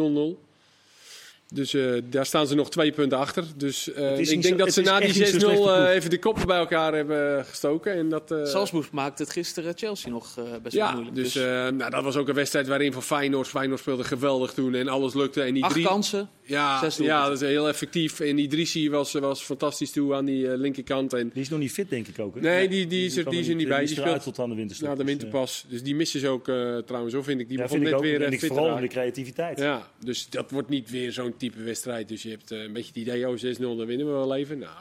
Dus eh, daar staan ze nog twee punten achter. Dus eh, ik denk zo- dat ze na die 6-0 niet zo'n slechte ploeg. eh, even de koppen bij elkaar hebben gestoken. En dat, eh, Salzburg maakte het gisteren Chelsea nog eh, best wel ja, moeilijk. dus, eh, nou, dat was ook een wedstrijd waarin van Feyenoord, Feyenoord speelde geweldig toen en alles lukte. En die Acht drie, kansen. ja, zes ja, doelpunten. dat is heel effectief. En Idrissi was, was fantastisch toe aan die linkerkant. En, Die is nog niet fit, denk ik ook. Hè? nee, die, die, is er, die is er niet bij. Die speelt tot aan de winterstop. na de Dus, winterpas. Dus die missen ze ook eh, trouwens, zo vind ik. Die Ja, begon net weer En ik fit te vooral de creativiteit. Ja, dus dat wordt niet weer zo'n type wedstrijd. Dus je hebt eh, een beetje het idee, oh 6-0, dan winnen we wel even. Nou,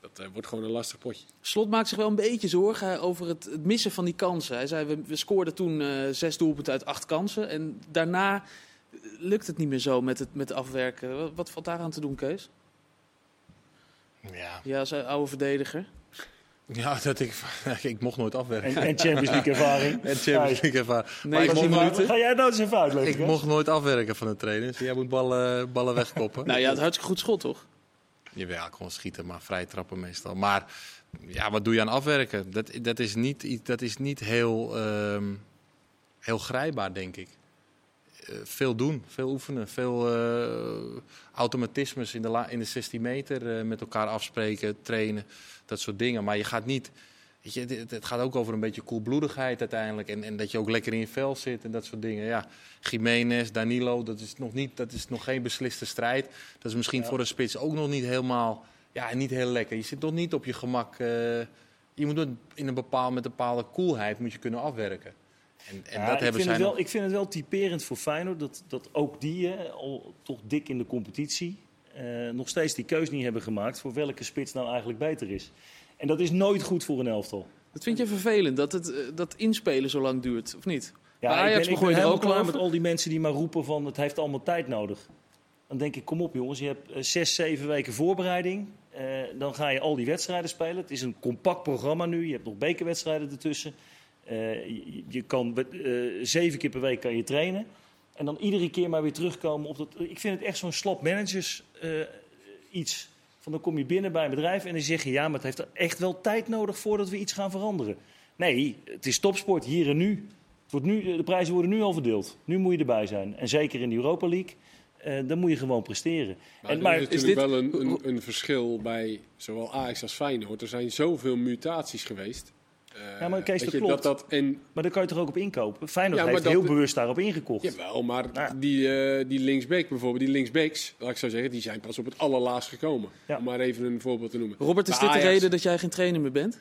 dat eh, wordt gewoon een lastig potje. Slot maakt zich wel een beetje zorgen over het, het missen van die kansen. Hij zei, we, we scoorden toen eh, zes doelpunten uit acht kansen. En daarna lukt het niet meer zo met het, met het afwerken. Wat, wat valt daaraan te doen, Kees? Ja, Ja, als oude verdediger. Ja dat ik, ik mocht nooit afwerken. En, en Champions League ervaring. En Champions League ervaren. Maar Nee, ik was mocht, nooit, minuten. Ga jij nou eens even uitleggen? ik hè? mocht nooit afwerken van de trainers. Jij moet ballen, ballen wegkoppen. Nou ja, het hartstikke goed schot, toch? Jawel, gewoon schieten, maar vrij trappen meestal. Maar ja, wat doe je aan afwerken? Dat, dat is niet, dat is niet heel, ehm, heel grijpbaar, denk ik. Eh, veel doen, veel oefenen, veel eh, automatismes in de, la- in de 16 meter eh, met elkaar afspreken, trainen, dat soort dingen. Maar je gaat niet. Weet je, het, het gaat ook over een beetje koelbloedigheid uiteindelijk. En, en dat je ook lekker in je vel zit en dat soort dingen. Ja, Jiménez, Danilo, dat is nog, niet, dat is nog geen besliste strijd. Dat is misschien Ja. voor een spits ook nog niet helemaal. Ja, niet heel lekker. Je zit nog niet op je gemak. je moet het in een bepaal, met een bepaalde koelheid moet je kunnen afwerken. En, en Ja, dat ik, hebben vind zij het wel, nog- ik vind het wel typerend voor Feyenoord dat, dat ook die hè, al toch dik in de competitie eh, nog steeds die keus niet hebben gemaakt voor welke spits nou eigenlijk beter is. En dat is nooit goed voor een elftal. Dat vind je vervelend, dat het eh, dat inspelen zo lang duurt, of niet? Ja, Bij Ajax ik ben, ik ben je er helemaal ook klaar over. met al die mensen die maar roepen van het heeft allemaal tijd nodig. Dan denk ik, kom op jongens, je hebt eh, zes, zeven weken voorbereiding. Eh, dan ga je al die wedstrijden spelen. Het is een compact programma nu. Je hebt nog bekerwedstrijden ertussen. Eh, je, je kan eh, zeven keer per week kan je trainen. En dan iedere keer maar weer terugkomen op dat. Ik vind het echt zo'n slap managers eh, iets. Van dan kom je binnen bij een bedrijf en dan zeg je ja, maar het heeft echt wel tijd nodig voordat we iets gaan veranderen. Nee, het is topsport hier en nu. Wordt nu de prijzen worden nu al verdeeld. Nu moet je erbij zijn. En zeker in de Europa League, eh, dan moet je gewoon presteren. Maar, En- er maar is is natuurlijk dit- wel een, een, een verschil bij zowel Ajax als Feyenoord. Er zijn zoveel mutaties geweest. Eh, Ja, maar Kees, weet dat je, klopt. dat, en, Maar daar kan je toch ook op inkopen? Feyenoord Ja, maar heeft dat- heel bewust daarop ingekocht. jawel, maar Ja. die, eh die linksback bijvoorbeeld, die linksbacks, laat ik zo zeggen, die zijn pas op het allerlaatst gekomen. Ja. Om maar even een voorbeeld te noemen. Robert, is dit de reden dat jij geen trainer meer bent?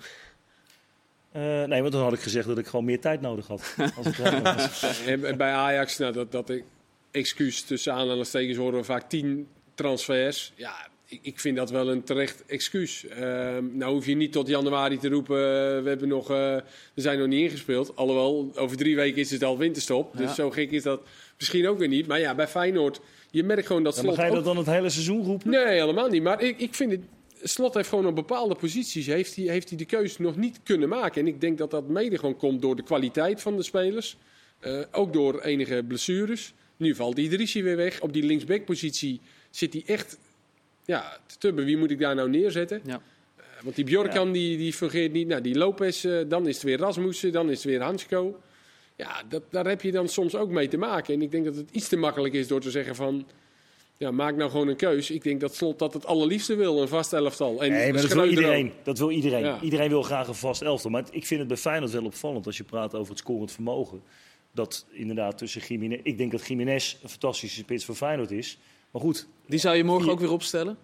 Eh, nee, want dan had ik gezegd dat ik gewoon meer tijd nodig had. Als ik was. En, en bij Ajax, nou, dat, dat ik- excuus tussen aanhalingstekens horen we vaak tien transfers. Ja, ik, ik vind dat wel een terecht excuus. Ehm, nou hoef je niet tot januari te roepen, eh, we hebben nog, eh, we zijn nog niet ingespeeld. Alhoewel, over drie weken is het al winterstop. Dus zo gek is dat misschien ook weer niet. Maar ja, bij Feyenoord, je merkt gewoon dat Ja, maar Slot ga je ook- dat dan het hele seizoen roepen? Nee, helemaal niet. Maar ik, ik vind het. Slot heeft gewoon op bepaalde posities heeft hij, heeft hij de keuze nog niet kunnen maken. En ik denk dat dat mede gewoon komt door de kwaliteit van de spelers. Eh, ook door enige blessures. Nu valt Idrissi weer weg. Op die linksback-positie zit hij echt ja, te tubben. Wie moet ik daar nou neerzetten? Ja. Eh, want die Bjorkan die, die fungeert niet. Nou, die Lopez, eh, dan is het weer Rasmussen, dan is het weer Hansko. Ja, dat, daar heb je dan soms ook mee te maken. En ik denk dat het iets te makkelijk is door te zeggen van... Ja, maak nou gewoon een keus. Ik denk dat Slot dat het allerliefste wil, een vast elftal. En Nee, maar dat wil ook. iedereen. Dat wil iedereen. Ja. Iedereen wil graag een vast elftal. Maar ik vind het bij Feyenoord wel opvallend als je praat over het scorend vermogen. Dat inderdaad tussen Jiménez... Ik denk dat Jiménez een fantastische spits voor Feyenoord is. Maar goed, Die zou je morgen ook weer opstellen?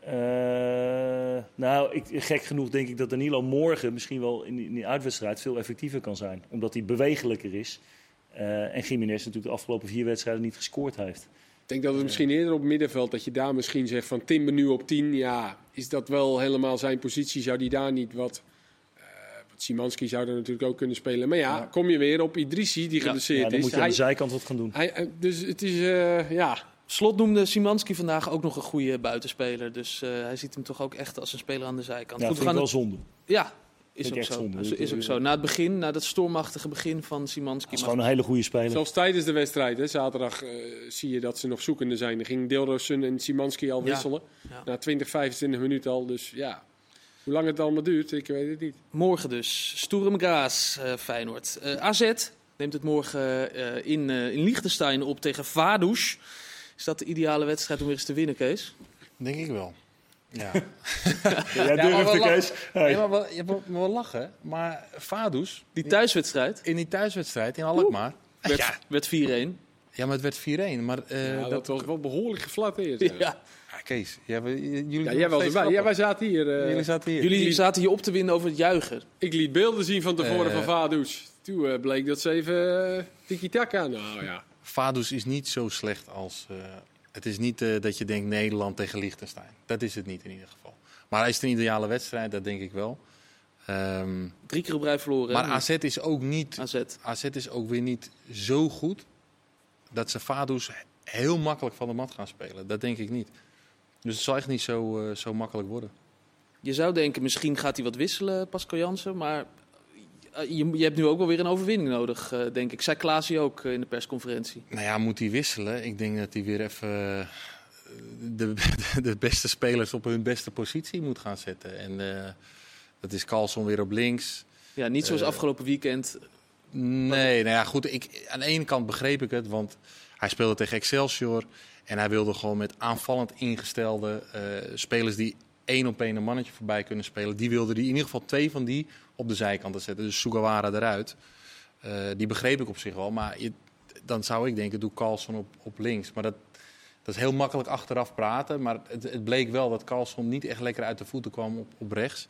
eh, nou, ik, gek genoeg denk ik dat Danilo morgen misschien wel in die, in die uitwedstrijd veel effectiever kan zijn. Omdat hij bewegelijker is. Eh, en Jiménez natuurlijk de afgelopen vier wedstrijden niet gescoord heeft. Ik denk dat het misschien eerder op middenveld, dat je daar misschien zegt van Timber nu op 10. Ja, is dat wel helemaal zijn positie? Zou die daar niet wat... eh wat Simanski zou er natuurlijk ook kunnen spelen. Maar ja, Ja. kom je weer op Idrissi, die geblesseerd Ja, dan is. moet je aan Hij- de zijkant wat gaan doen. hij, eh, dus het is, eh, ja... Slot noemde Simanski vandaag ook nog een goede buitenspeler. Dus eh, hij ziet hem toch ook echt als een speler aan de zijkant. Ja, Goed, vind we ik wel het- zonde. Ja, is ook echt zo. zonde. Is, ook zo. Na het begin, na dat stormachtige begin van Simanski. Het is gewoon een hele goede speler. Zelfs tijdens de wedstrijd, hè, zaterdag, eh, zie je dat ze nog zoekende zijn. Er ging Deelroosun en Simanski al wisselen. Ja. Na 20, 25 minuten al. Dus ja, hoe lang het allemaal duurt, ik weet het niet. Morgen dus. Sturm Graz, eh Feyenoord. Eh, AZ neemt het morgen eh, in, eh in Liechtenstein op tegen Vaduz. Is dat de ideale wedstrijd om weer eens te winnen, Kees? Denk ik wel. Ja. Jij Ja, maar durft de Kees. Hey. Ja, maar wel, je moet wel lachen. Maar Vaduz, Die thuiswedstrijd in die thuiswedstrijd in Alkmaar... werd, Ja. werd 4-1. ja, maar het werd 4-1. Maar eh, ja, dat, dat was wel behoorlijk geflatteerd. Ja. Ja. Ja, Kees, jij, jullie Ja, jij was erbij. Ja, wij zaten hier. eh, Jullie zaten hier. Jullie zaten hier op te winnen over het juichen. Ik liet beelden zien van tevoren van. Toen eh, bleek dat ze even uh, tiki-taka. Nou ja. Vaduz is niet zo slecht als... eh, het is niet eh, dat je denkt Nederland tegen Liechtenstein. Dat is het niet in ieder geval. Maar is het een ideale wedstrijd? Dat denk ik wel. Ehm, Drie keer op rij verloren. maar? AZ is ook niet... AZ. AZ is ook weer niet zo goed dat ze Vaduz heel makkelijk van de mat gaan spelen. Dat denk ik niet. Dus het zal echt niet zo, eh, zo makkelijk worden. Je zou denken, misschien gaat hij wat wisselen, Pascal Jansen. Maar je, je hebt nu ook wel weer een overwinning nodig, eh, denk ik. Zei Klaasie ook eh, in de persconferentie. Nou ja, moet hij wisselen? Ik denk dat hij weer even eh, de, de beste spelers op hun beste positie moet gaan zetten. En eh, dat is Carlson weer op links. Ja, niet zoals Eh, afgelopen weekend. Nee, nou ja, goed. Ik, aan de ene kant begreep ik het, want hij speelde tegen Excelsior. En hij wilde gewoon met aanvallend ingestelde eh, spelers die één op één een mannetje voorbij kunnen spelen. Die wilde hij in ieder geval twee van die op de zijkanten zetten. Dus Sugawara eruit. Eh, die begreep ik op zich wel. Maar je, dan zou ik denken, doe Carlson op, op links. Maar dat, dat is heel makkelijk achteraf praten. Maar het, het bleek wel dat Carlson niet echt lekker uit de voeten kwam op, op rechts.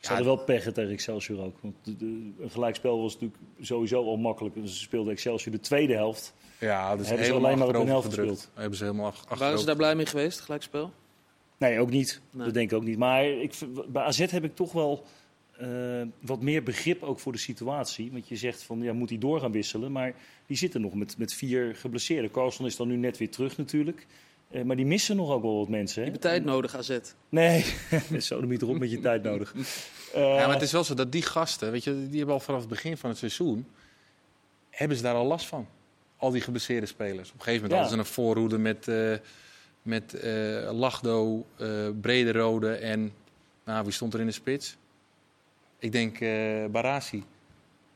Ze hadden wel pech tegen Excelsior ook. Want de, de- een gelijkspel was natuurlijk sowieso al makkelijk. Ze speelden Excelsior de tweede helft. Ja, is Hebben ze helemaal alleen maar op een helft gedrukt. gespeeld? Hebben ze helemaal af, Waren ze daar blij mee geweest, gelijkspel? Nee, ook niet. Nee. Dat denk ik ook niet. Maar ik, bij AZ heb ik toch wel eh, wat meer begrip ook voor de situatie. Want je zegt van, ja, moet hij door gaan wisselen? Maar die zitten nog met, met vier geblesseerden. Carlson is dan nu net weer terug natuurlijk. Eh, maar die missen nog ook wel wat mensen. Je Hè? hebt tijd nodig, AZ. Nee, zo niet erop met je tijd nodig. Eh, Ja, maar het is wel zo dat die gasten, weet je, die hebben al vanaf het begin van het seizoen, hebben ze daar al last van. Al die geblesseerde spelers. Op een gegeven moment Ja. hadden ze een voorhoede met, eh met eh Lachdo, eh Brederode en, nou, wie stond er in de spits? Ik denk eh Barasi.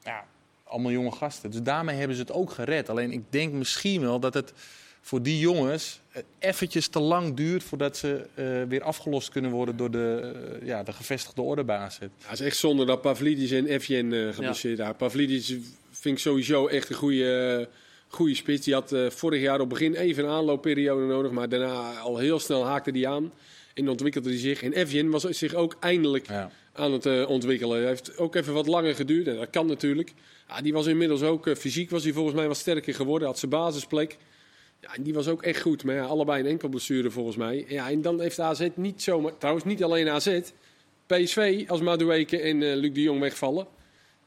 Ja, allemaal jonge gasten. Dus daarmee hebben ze het ook gered. Alleen ik denk misschien wel dat het voor die jongens eh, eventjes te lang duurt voordat ze eh, weer afgelost kunnen worden door de, ja, de gevestigde orde bij AZ. Ja, het is echt zonde dat Pavlidis en Evjen eh geblesseerd. Pavlidis vind ik sowieso echt een goede, goede spits. Die had vorig jaar op begin even een aanloopperiode nodig, maar daarna al heel snel haakte hij aan. En ontwikkelde hij zich. En Evjen was zich ook eindelijk Ja. Aan het eh, ontwikkelen. Hij heeft ook even wat langer geduurd. En dat kan natuurlijk. Ja, die was inmiddels ook eh, fysiek was hij volgens mij wat sterker geworden. Had zijn basisplek. Ja, en die was ook echt goed. Maar ja, allebei een enkel blessure volgens mij. Ja, en dan heeft AZ niet zomaar... Trouwens, niet alleen AZ. PSV, als Madueke en eh, Luc de Jong wegvallen.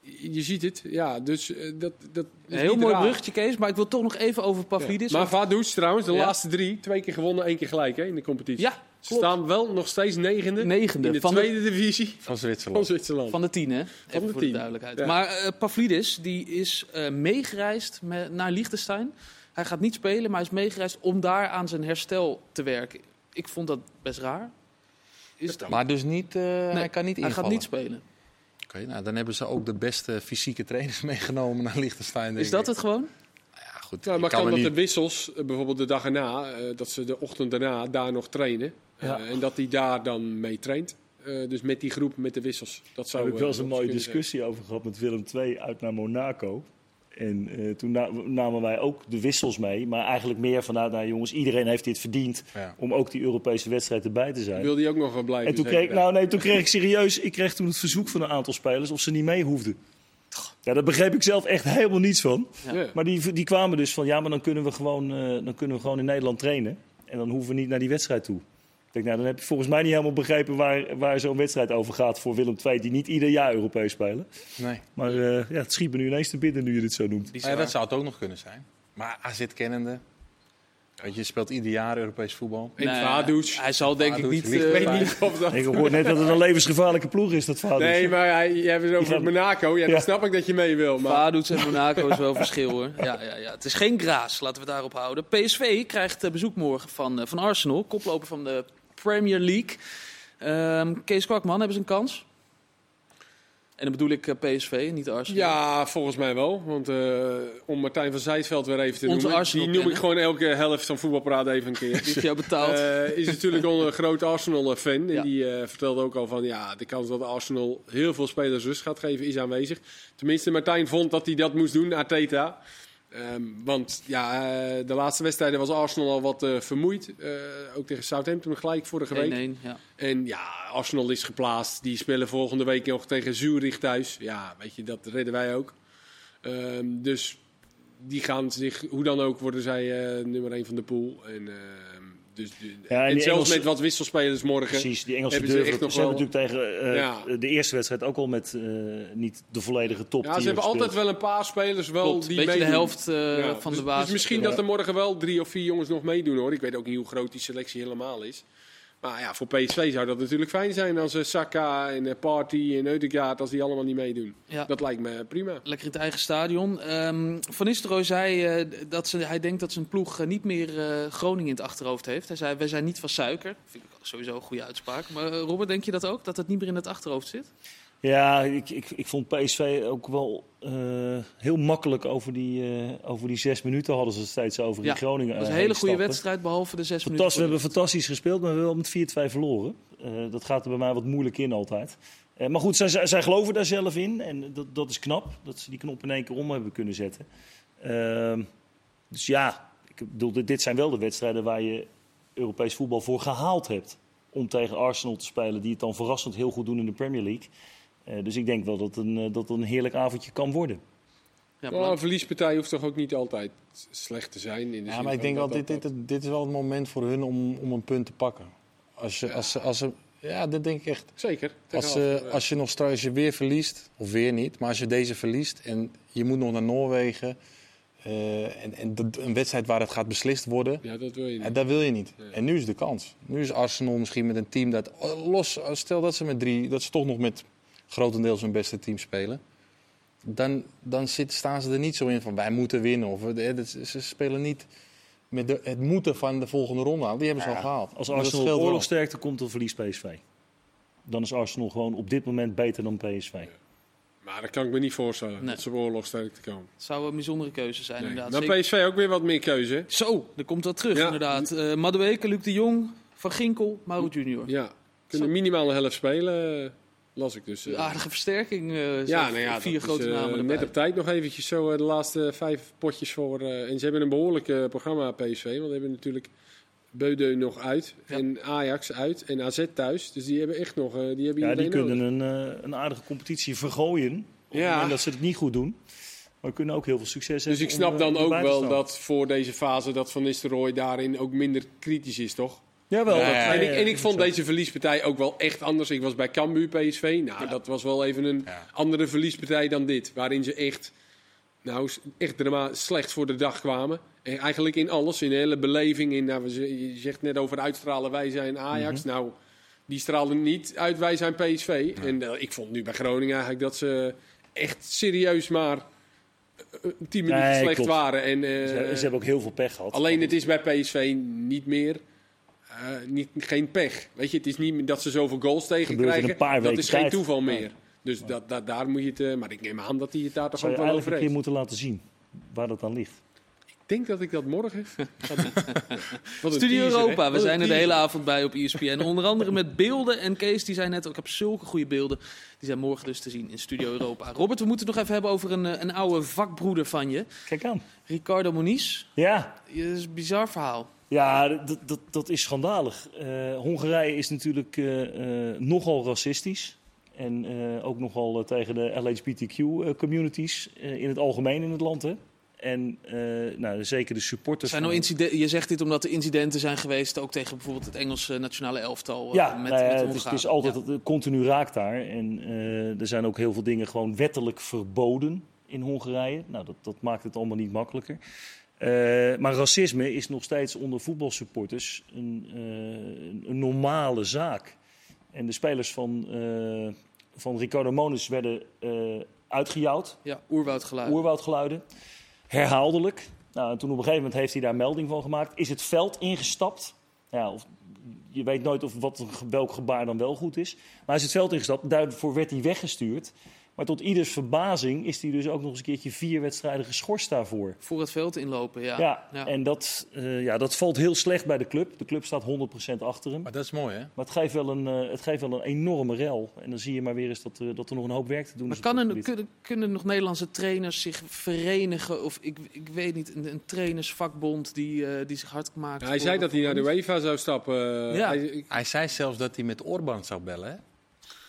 Je, ziet het. Ja, dus dat, dat is Een heel niet mooi bruggetje, Kees. Maar ik wil toch nog even over Pavlidis. Ja. Maar Vaduz trouwens, de laatste drie. Twee keer gewonnen, één keer gelijk hè, in de competitie. Ja, Ze klopt. staan wel nog steeds negende, Negende in de van de- tweede divisie Van van Zwitserland. Zwitserland. Van de tien, hè? Even de voor de tien. duidelijkheid. Ja. Maar eh Pavlidis die is eh, meegereisd met, naar Liechtenstein. Hij gaat niet spelen, maar hij is meegereisd om daar aan zijn herstel te werken. Ik vond dat best raar. Is Maar dus niet, eh, hij kan niet hij gaat niet spelen. Oké, nou, dan hebben ze ook de beste fysieke trainers meegenomen naar Liechtenstein. denk Is dat ik. het gewoon? Ja, goed. Ja, ik maar kan kan dat niet... de wissels, eh, bijvoorbeeld de dag erna, eh, dat ze de ochtend daarna daar nog trainen. Eh, Ja. en dat hij daar dan mee traint. Eh, dus met die groep, met de wissels. Dat zou Daar heb ik wel eens een mooie discussie over gehad met Willem II uit naar Monaco. En eh, toen na- namen wij ook de wissels mee. Maar eigenlijk meer vanuit, nou jongens, iedereen heeft dit verdiend Ja. om ook die Europese wedstrijd erbij te zijn. zijn. Wil die ook nog wel blijven? En toen kreeg, nou, nee, toen kreeg ik serieus, ik kreeg toen het verzoek van een aantal spelers of ze niet mee hoefden. Ja, daar begreep ik zelf echt helemaal niets van. Ja. Maar die, die kwamen dus van, ja, maar dan kunnen, we gewoon, eh, dan kunnen we gewoon in Nederland trainen. En dan hoeven we niet naar die wedstrijd toe. Ik denk, nou, dan heb je volgens mij niet helemaal begrepen waar, waar zo'n wedstrijd over gaat voor Willem II, die niet ieder jaar Europees spelen. Nee. Maar eh, ja, het schiet me nu ineens te binnen nu je dit zo noemt. Ah, ja, dat zou het ook nog kunnen zijn. Maar AZ je, speelt ieder jaar Europees voetbal. En Nee, Vaduz. Hij zal denk ik Vaduz niet... eh, Ik weet niet of dat... Ik hoor net dat het een levensgevaarlijke ploeg is, dat vader. Nee, maar hij, je hebt het over gaat- Monaco. Ja, Ja. dan snap ik dat je mee wil. Maar Vaduz en Monaco is wel verschil hoor. Ja, ja, ja. Het is geen graas, laten we daarop houden. PSV krijgt eh, bezoek morgen van, eh, van Arsenal, koploper van de Premier League. Ehm, Kees Kwakman, hebben ze een kans? En dan bedoel ik eh, PSV, niet Arsenal. ja, volgens mij wel. Want eh, om Martijn van Zijtveld weer even te noemen. Die noem ik gewoon elke helft van voetbalpraat even een keer. Die heeft jou betaald. Eh, is natuurlijk al een groot Arsenal-fan. En die vertelde ook al van ja, de kans dat Arsenal heel veel spelers rust gaat geven is aanwezig. Tenminste, Martijn vond dat hij dat moest doen, Arteta. Ehm, want ja, eh, de laatste wedstrijden was Arsenal al wat eh, vermoeid. Eh, ook tegen Southampton gelijk vorige week. 1-1, ja. En ja, Arsenal is geplaatst. Die spelen volgende week nog tegen Zurich thuis. Ja, weet je, dat redden wij ook. Ehm, dus die gaan zich, hoe dan ook, worden zij nummer 1 van de pool. En, ehm, dus, de- Ja, en zelfs Engelse- met wat wisselspelers morgen. Precies, die Engelsen Hebben ze durven. echt Ze, nog hebben wel- natuurlijk tegen eh, Ja. de eerste wedstrijd ook al met eh, niet de volledige top Ja, ze hebben gespeeld. altijd wel een paar spelers wel Klopt, die beetje de meedoen. helft eh, Ja, van dus, de basis. Dus misschien Ja. dat er morgen wel drie of vier jongens nog meedoen hoor. Ik weet ook niet hoe groot die selectie helemaal is. Maar ja, voor PSV zou dat natuurlijk fijn zijn als eh, Saka en eh, Party en Eudegaard, als die allemaal niet meedoen. Ja. Dat lijkt me prima. Lekker in het eigen stadion. Ehm, Van Nistelrooy zei eh, dat ze, hij denkt dat zijn ploeg niet meer Groningen in het achterhoofd heeft. Hij zei, wij zijn niet van suiker. Vind ik sowieso een goede uitspraak. Maar Robert, denk je dat ook? Dat het niet meer in het achterhoofd zit? Ja, ik, ik, ik vond PSV ook wel eh, heel makkelijk over die, eh, over die zes minuten hadden ze het steeds over Ja, die Groningen. Dat was een hele goede wedstrijd, behalve de zes Fantastisch, we minuten. hebben fantastisch gespeeld, maar we hebben wel met 4-2 verloren. Eh, dat gaat er bij mij wat moeilijk in altijd. Maar goed, zij, zij, zij geloven daar zelf in. En dat, dat is knap, dat ze die knop in één keer om hebben kunnen zetten. Ehm, dus ja, ik bedoel, dit zijn wel de wedstrijden waar je Europees voetbal voor gehaald hebt. Om tegen Arsenal te spelen, die het dan verrassend heel goed doen in de Premier League. Eh, dus ik denk wel dat het een, eh, dat een heerlijk avondje kan worden. Ja, belangrijk. een verliespartij hoeft toch ook niet altijd slecht te zijn? In de Ja, zin maar ik denk wel, dat- dit, dat- dit, dit is wel het moment voor hun om, om een punt te pakken. Als je, als, ze- als ze, ja, dat denk ik echt. Zeker. Als, ja. als je nog straks je weer verliest, of weer niet, maar als je deze verliest en je moet nog naar Noorwegen. eh, en, en dat- een wedstrijd waar het gaat beslist worden, Ja, dat wil je en niet. dat wil je niet. Nee. En nu is de kans. Nu is Arsenal misschien met een team dat los, stel dat ze met drie, dat ze toch nog met grotendeels hun beste team spelen. Dan, dan zit, staan ze er niet zo in van wij moeten winnen. Of, ze spelen niet met de, het moeten van de volgende ronde aan. Die hebben ze Ja, al gehaald. Als Arsenal oorlogsterkte komt, dan verliest PSV. Dan is Arsenal gewoon op dit moment beter dan PSV. Maar dat kan ik me niet voorstellen, Nee. dat ze op oorlogsterk te komen. Het zou een bijzondere keuze zijn, Nee. inderdaad. Dan PSV ook weer wat meer keuze. Zo, er komt wat terug, Ja. inderdaad. Eh Madueke, Luc de Jong, Van Ginkel, Mauro Junior. Ja, kunnen minimaal een helft spelen, las ik dus. eh. Aardige versterking. eh, ja, nou ja, vier grote is, eh, namen erbij. Net op tijd nog eventjes zo de laatste vijf potjes voor. eh, en ze hebben een behoorlijk eh, programma PSV. Want ze hebben natuurlijk Beudeu nog uit. Ja. En Ajax uit. En AZ thuis. Dus die hebben echt nog... eh, die hebben Ja, die kunnen een, eh, een aardige competitie vergooien. Op het Ja. moment dat ze het niet goed doen. Maar kunnen ook heel veel succes Dus hebben. ik om, snap dan ook wel dat voor deze fase dat Van Nistelrooy daarin ook minder kritisch is, toch? Jawel. Ja, ja, en ik, en ik vond deze verliespartij ook wel echt anders. Ik was bij Cambuur PSV. Nou, dat was wel even een Ja. andere verliespartij dan dit. Waarin ze echt, nou, echt drama slecht voor de dag kwamen. En eigenlijk in alles. In de hele beleving. In, nou, je zegt net over uitstralen wij zijn Ajax. Mhm. Nou, die straalden niet uit wij zijn PSV. En eh, ik vond nu bij Groningen eigenlijk dat ze echt serieus maar eh, tien minuten Nee, slecht klopt. waren. En, eh, Ze, ze hebben ook heel veel pech gehad. Alleen het is bij PSV niet meer. Eh, niet, geen pech. Weet je, het is niet dat ze zoveel goals tegen krijgen. een paar dat is geen tijd. toeval meer. Dus dat, dat, daar moet je het. eh, maar ik neem aan dat hij het daar toch ook wel eigenlijk over een keer moeten laten zien waar dat aan ligt. Ik denk dat ik dat morgen ga doen. Studio teaser, hè? Europa, we Wat zijn er de hele avond bij op ESPN. Onder andere met beelden. En Kees, die zei net ook, ik heb zulke goede beelden. Die zijn morgen dus te zien in Studio Europa. Robert, we moeten het nog even hebben over een, eh, een oude vakbroeder van je. Kijk aan. Ricardo Moniz. Ja, Dat is een bizar verhaal. ja dat, dat, dat is schandalig. Eh, Hongarije is natuurlijk eh, eh, nogal racistisch. En eh, ook nogal tegen de LHBTQ-communities in het algemeen in het land. Hè? En eh, nou, zeker de supporters. Zijn er incide- je zegt dit omdat er incidenten zijn geweest, ook tegen bijvoorbeeld het Engelse nationale elftal. eh, Ja, met, nou ja, met het, is, Hongaren. het is altijd Ja. continu raakt daar. En eh, er zijn ook heel veel dingen gewoon wettelijk verboden in Hongarije. Nou, dat, dat maakt het allemaal niet makkelijker. Maar racisme is nog steeds onder voetbalsupporters een, een- normale zaak. En de spelers van, van Ricardo Moniz werden uitgejouwd, Ja, oerwoudgeluid. oerwoudgeluiden, herhaaldelijk. Nou, en toen op een gegeven moment heeft hij daar melding van gemaakt. Is het veld ingestapt? Ja, of, je weet nooit of wat, welk gebaar dan wel goed is. Maar is het veld ingestapt. Daarvoor werd hij weggestuurd. Maar tot ieders verbazing is hij dus ook nog eens een keertje vier wedstrijden geschorst daarvoor. Voor het veld inlopen, ja. Ja, Ja. en dat, eh, ja, dat valt heel slecht bij de club. De club staat 100% achter hem. Maar dat is mooi, hè? Maar het geeft wel een, eh, het geeft wel een enorme rel. En dan zie je maar weer eens dat, eh, dat er nog een hoop werk te doen Maar is. kan gebied. kunnen, kunnen nog Nederlandse trainers zich verenigen? Of ik, ik weet niet, een, een trainersvakbond die, eh, die zich hard maakt? Ja, hij zei dat hij naar de UEFA zou stappen. Ja. Hij- ik- Hij zei zelfs dat hij met Orban zou bellen, hè?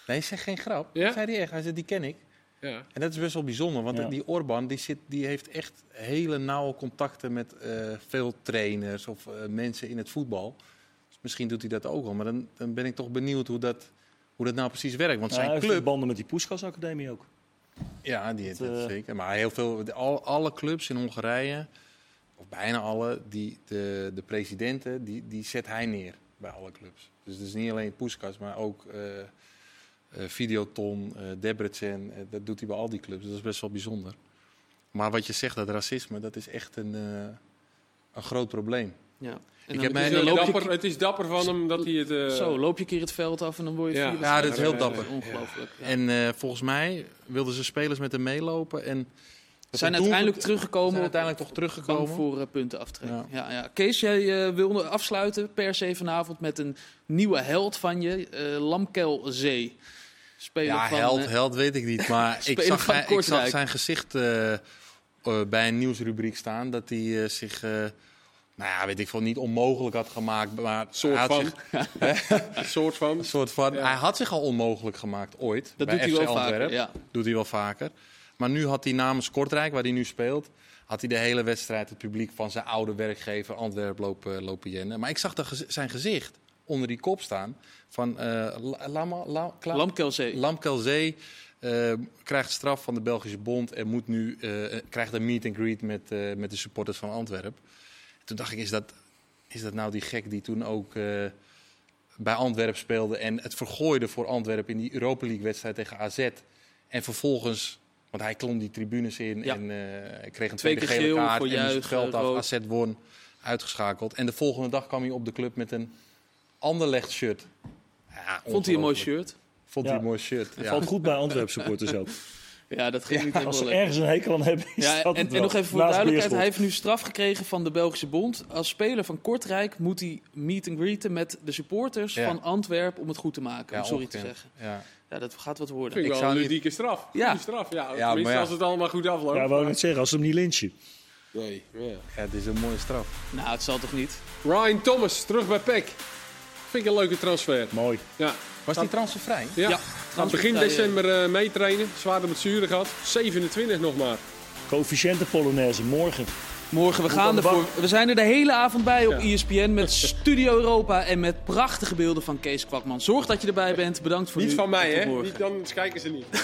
Nee, zeg geen grap. Ja? Dat zei hij echt. Hij zei, die ken ik. ja. En dat is best wel bijzonder, want Ja. die Orban die zit, die heeft echt hele nauwe contacten met eh, veel trainers of eh, mensen in het voetbal. Dus misschien doet hij dat ook al, maar dan, dan ben ik toch benieuwd hoe dat, hoe dat nou precies werkt. Want Nou, hij zijn heeft club, banden met die Poeskas Academie ook. ja, die heeft Dat, het eh, zeker. Maar heel veel, al, alle clubs in Hongarije, of bijna alle, die, de, de presidenten, die, die zet hij neer bij alle clubs. Dus het is niet alleen Puskas, maar ook Videoton, eh Debrecen. eh, dat doet hij bij al die clubs. Dat is best wel bijzonder. Maar wat je zegt, dat racisme, dat is echt een, eh, een groot probleem. Ja. Ik heb mij- dapper, het is dapper van hem dat hij het... eh, zo, loop je een keer het veld af en dan word je Ja. dat is heel dapper. Ongelooflijk. Ja. En eh, volgens mij wilden ze spelers met hem meelopen. En We zijn uiteindelijk doel- teruggekomen zijn uiteindelijk toch teruggekomen. voor eh, punten aftrekken. Ja. Ja. Ja, Kees, jij eh, wilde afsluiten per se vanavond met een nieuwe held van je, eh Lamkel Zee. Speler Ja, van, held, eh, held weet ik niet. Maar ik zag, ik zag zijn gezicht eh, eh, bij een nieuwsrubriek staan. Dat hij zich, nou ja, weet ik veel, niet onmogelijk had gemaakt. Maar soort van. zich- soort van. soort van Ja. Hij had zich al onmogelijk gemaakt ooit. dat bij doet hij wel vaker. Ja. Doet hij wel vaker. Maar nu had hij namens Kortrijk, waar hij nu speelt, had hij de hele wedstrijd het publiek van zijn oude werkgever Antwerpen lopen, lopen jennen. Maar ik zag zijn gezicht onder die kop staan van eh Lama, La- Lamkel Zee. Lamkelzee eh, krijgt straf van de Belgische Bond en moet nu, eh, krijgt een meet and greet met, eh, met de supporters van Antwerpen. Toen dacht ik, is dat, is dat nou die gek die toen ook eh, bij Antwerpen speelde en het vergooide voor Antwerpen in die Europa League wedstrijd tegen AZ. En vervolgens, want hij klom die tribunes in Ja. en eh, kreeg een Twee tweede gele kaart en moest het veld af. AZ won, uitgeschakeld. En de volgende dag kwam hij op de club met een Anderlecht shirt. Ja, Vond hij een mooi shirt? Vond Ja. hij een mooi shirt. Het Ja. valt goed bij Antwerp supporters ook. Ja, dat ging niet Als helemaal ze lekker. ergens een hekel aan hebben, is Ja, dat en, nog even voor de duidelijkheid. Hij heeft nu straf gekregen van de Belgische Bond. Als speler van Kortrijk moet hij meet and greeten met de supporters Ja. van Antwerpen om het goed te maken. Ja, om sorry te zeggen. Ja. Ja, dat gaat wat worden. Vind ik, Ik wel zou een niet- ludieke straf. Ja. Straf. Ja, Ja, tenminste maar ja. als het allemaal goed afloopt. Ja, wou ik net zeggen, als ze hem niet lynchen. Nee, ja. ja, het is een mooie straf. Nou, het zal toch niet? Ryan Thomas, terug bij PEC. Vind ik een leuke transfer. Mooi. Ja, Was die transfervrij? ja. Ja, Gaat begin december eh, meetrainen. Zwaar met zuren gehad. 27 nog maar. Coëfficiënten Polonaise, morgen. Morgen, we gaan aan ervoor. We zijn er de hele avond bij op Ja. ESPN met Studio Europa en met prachtige beelden van Kees Kwakman. Zorg dat je erbij bent. Bedankt voor Niet nu. van mij, hè? Niet, dan kijken ze niet.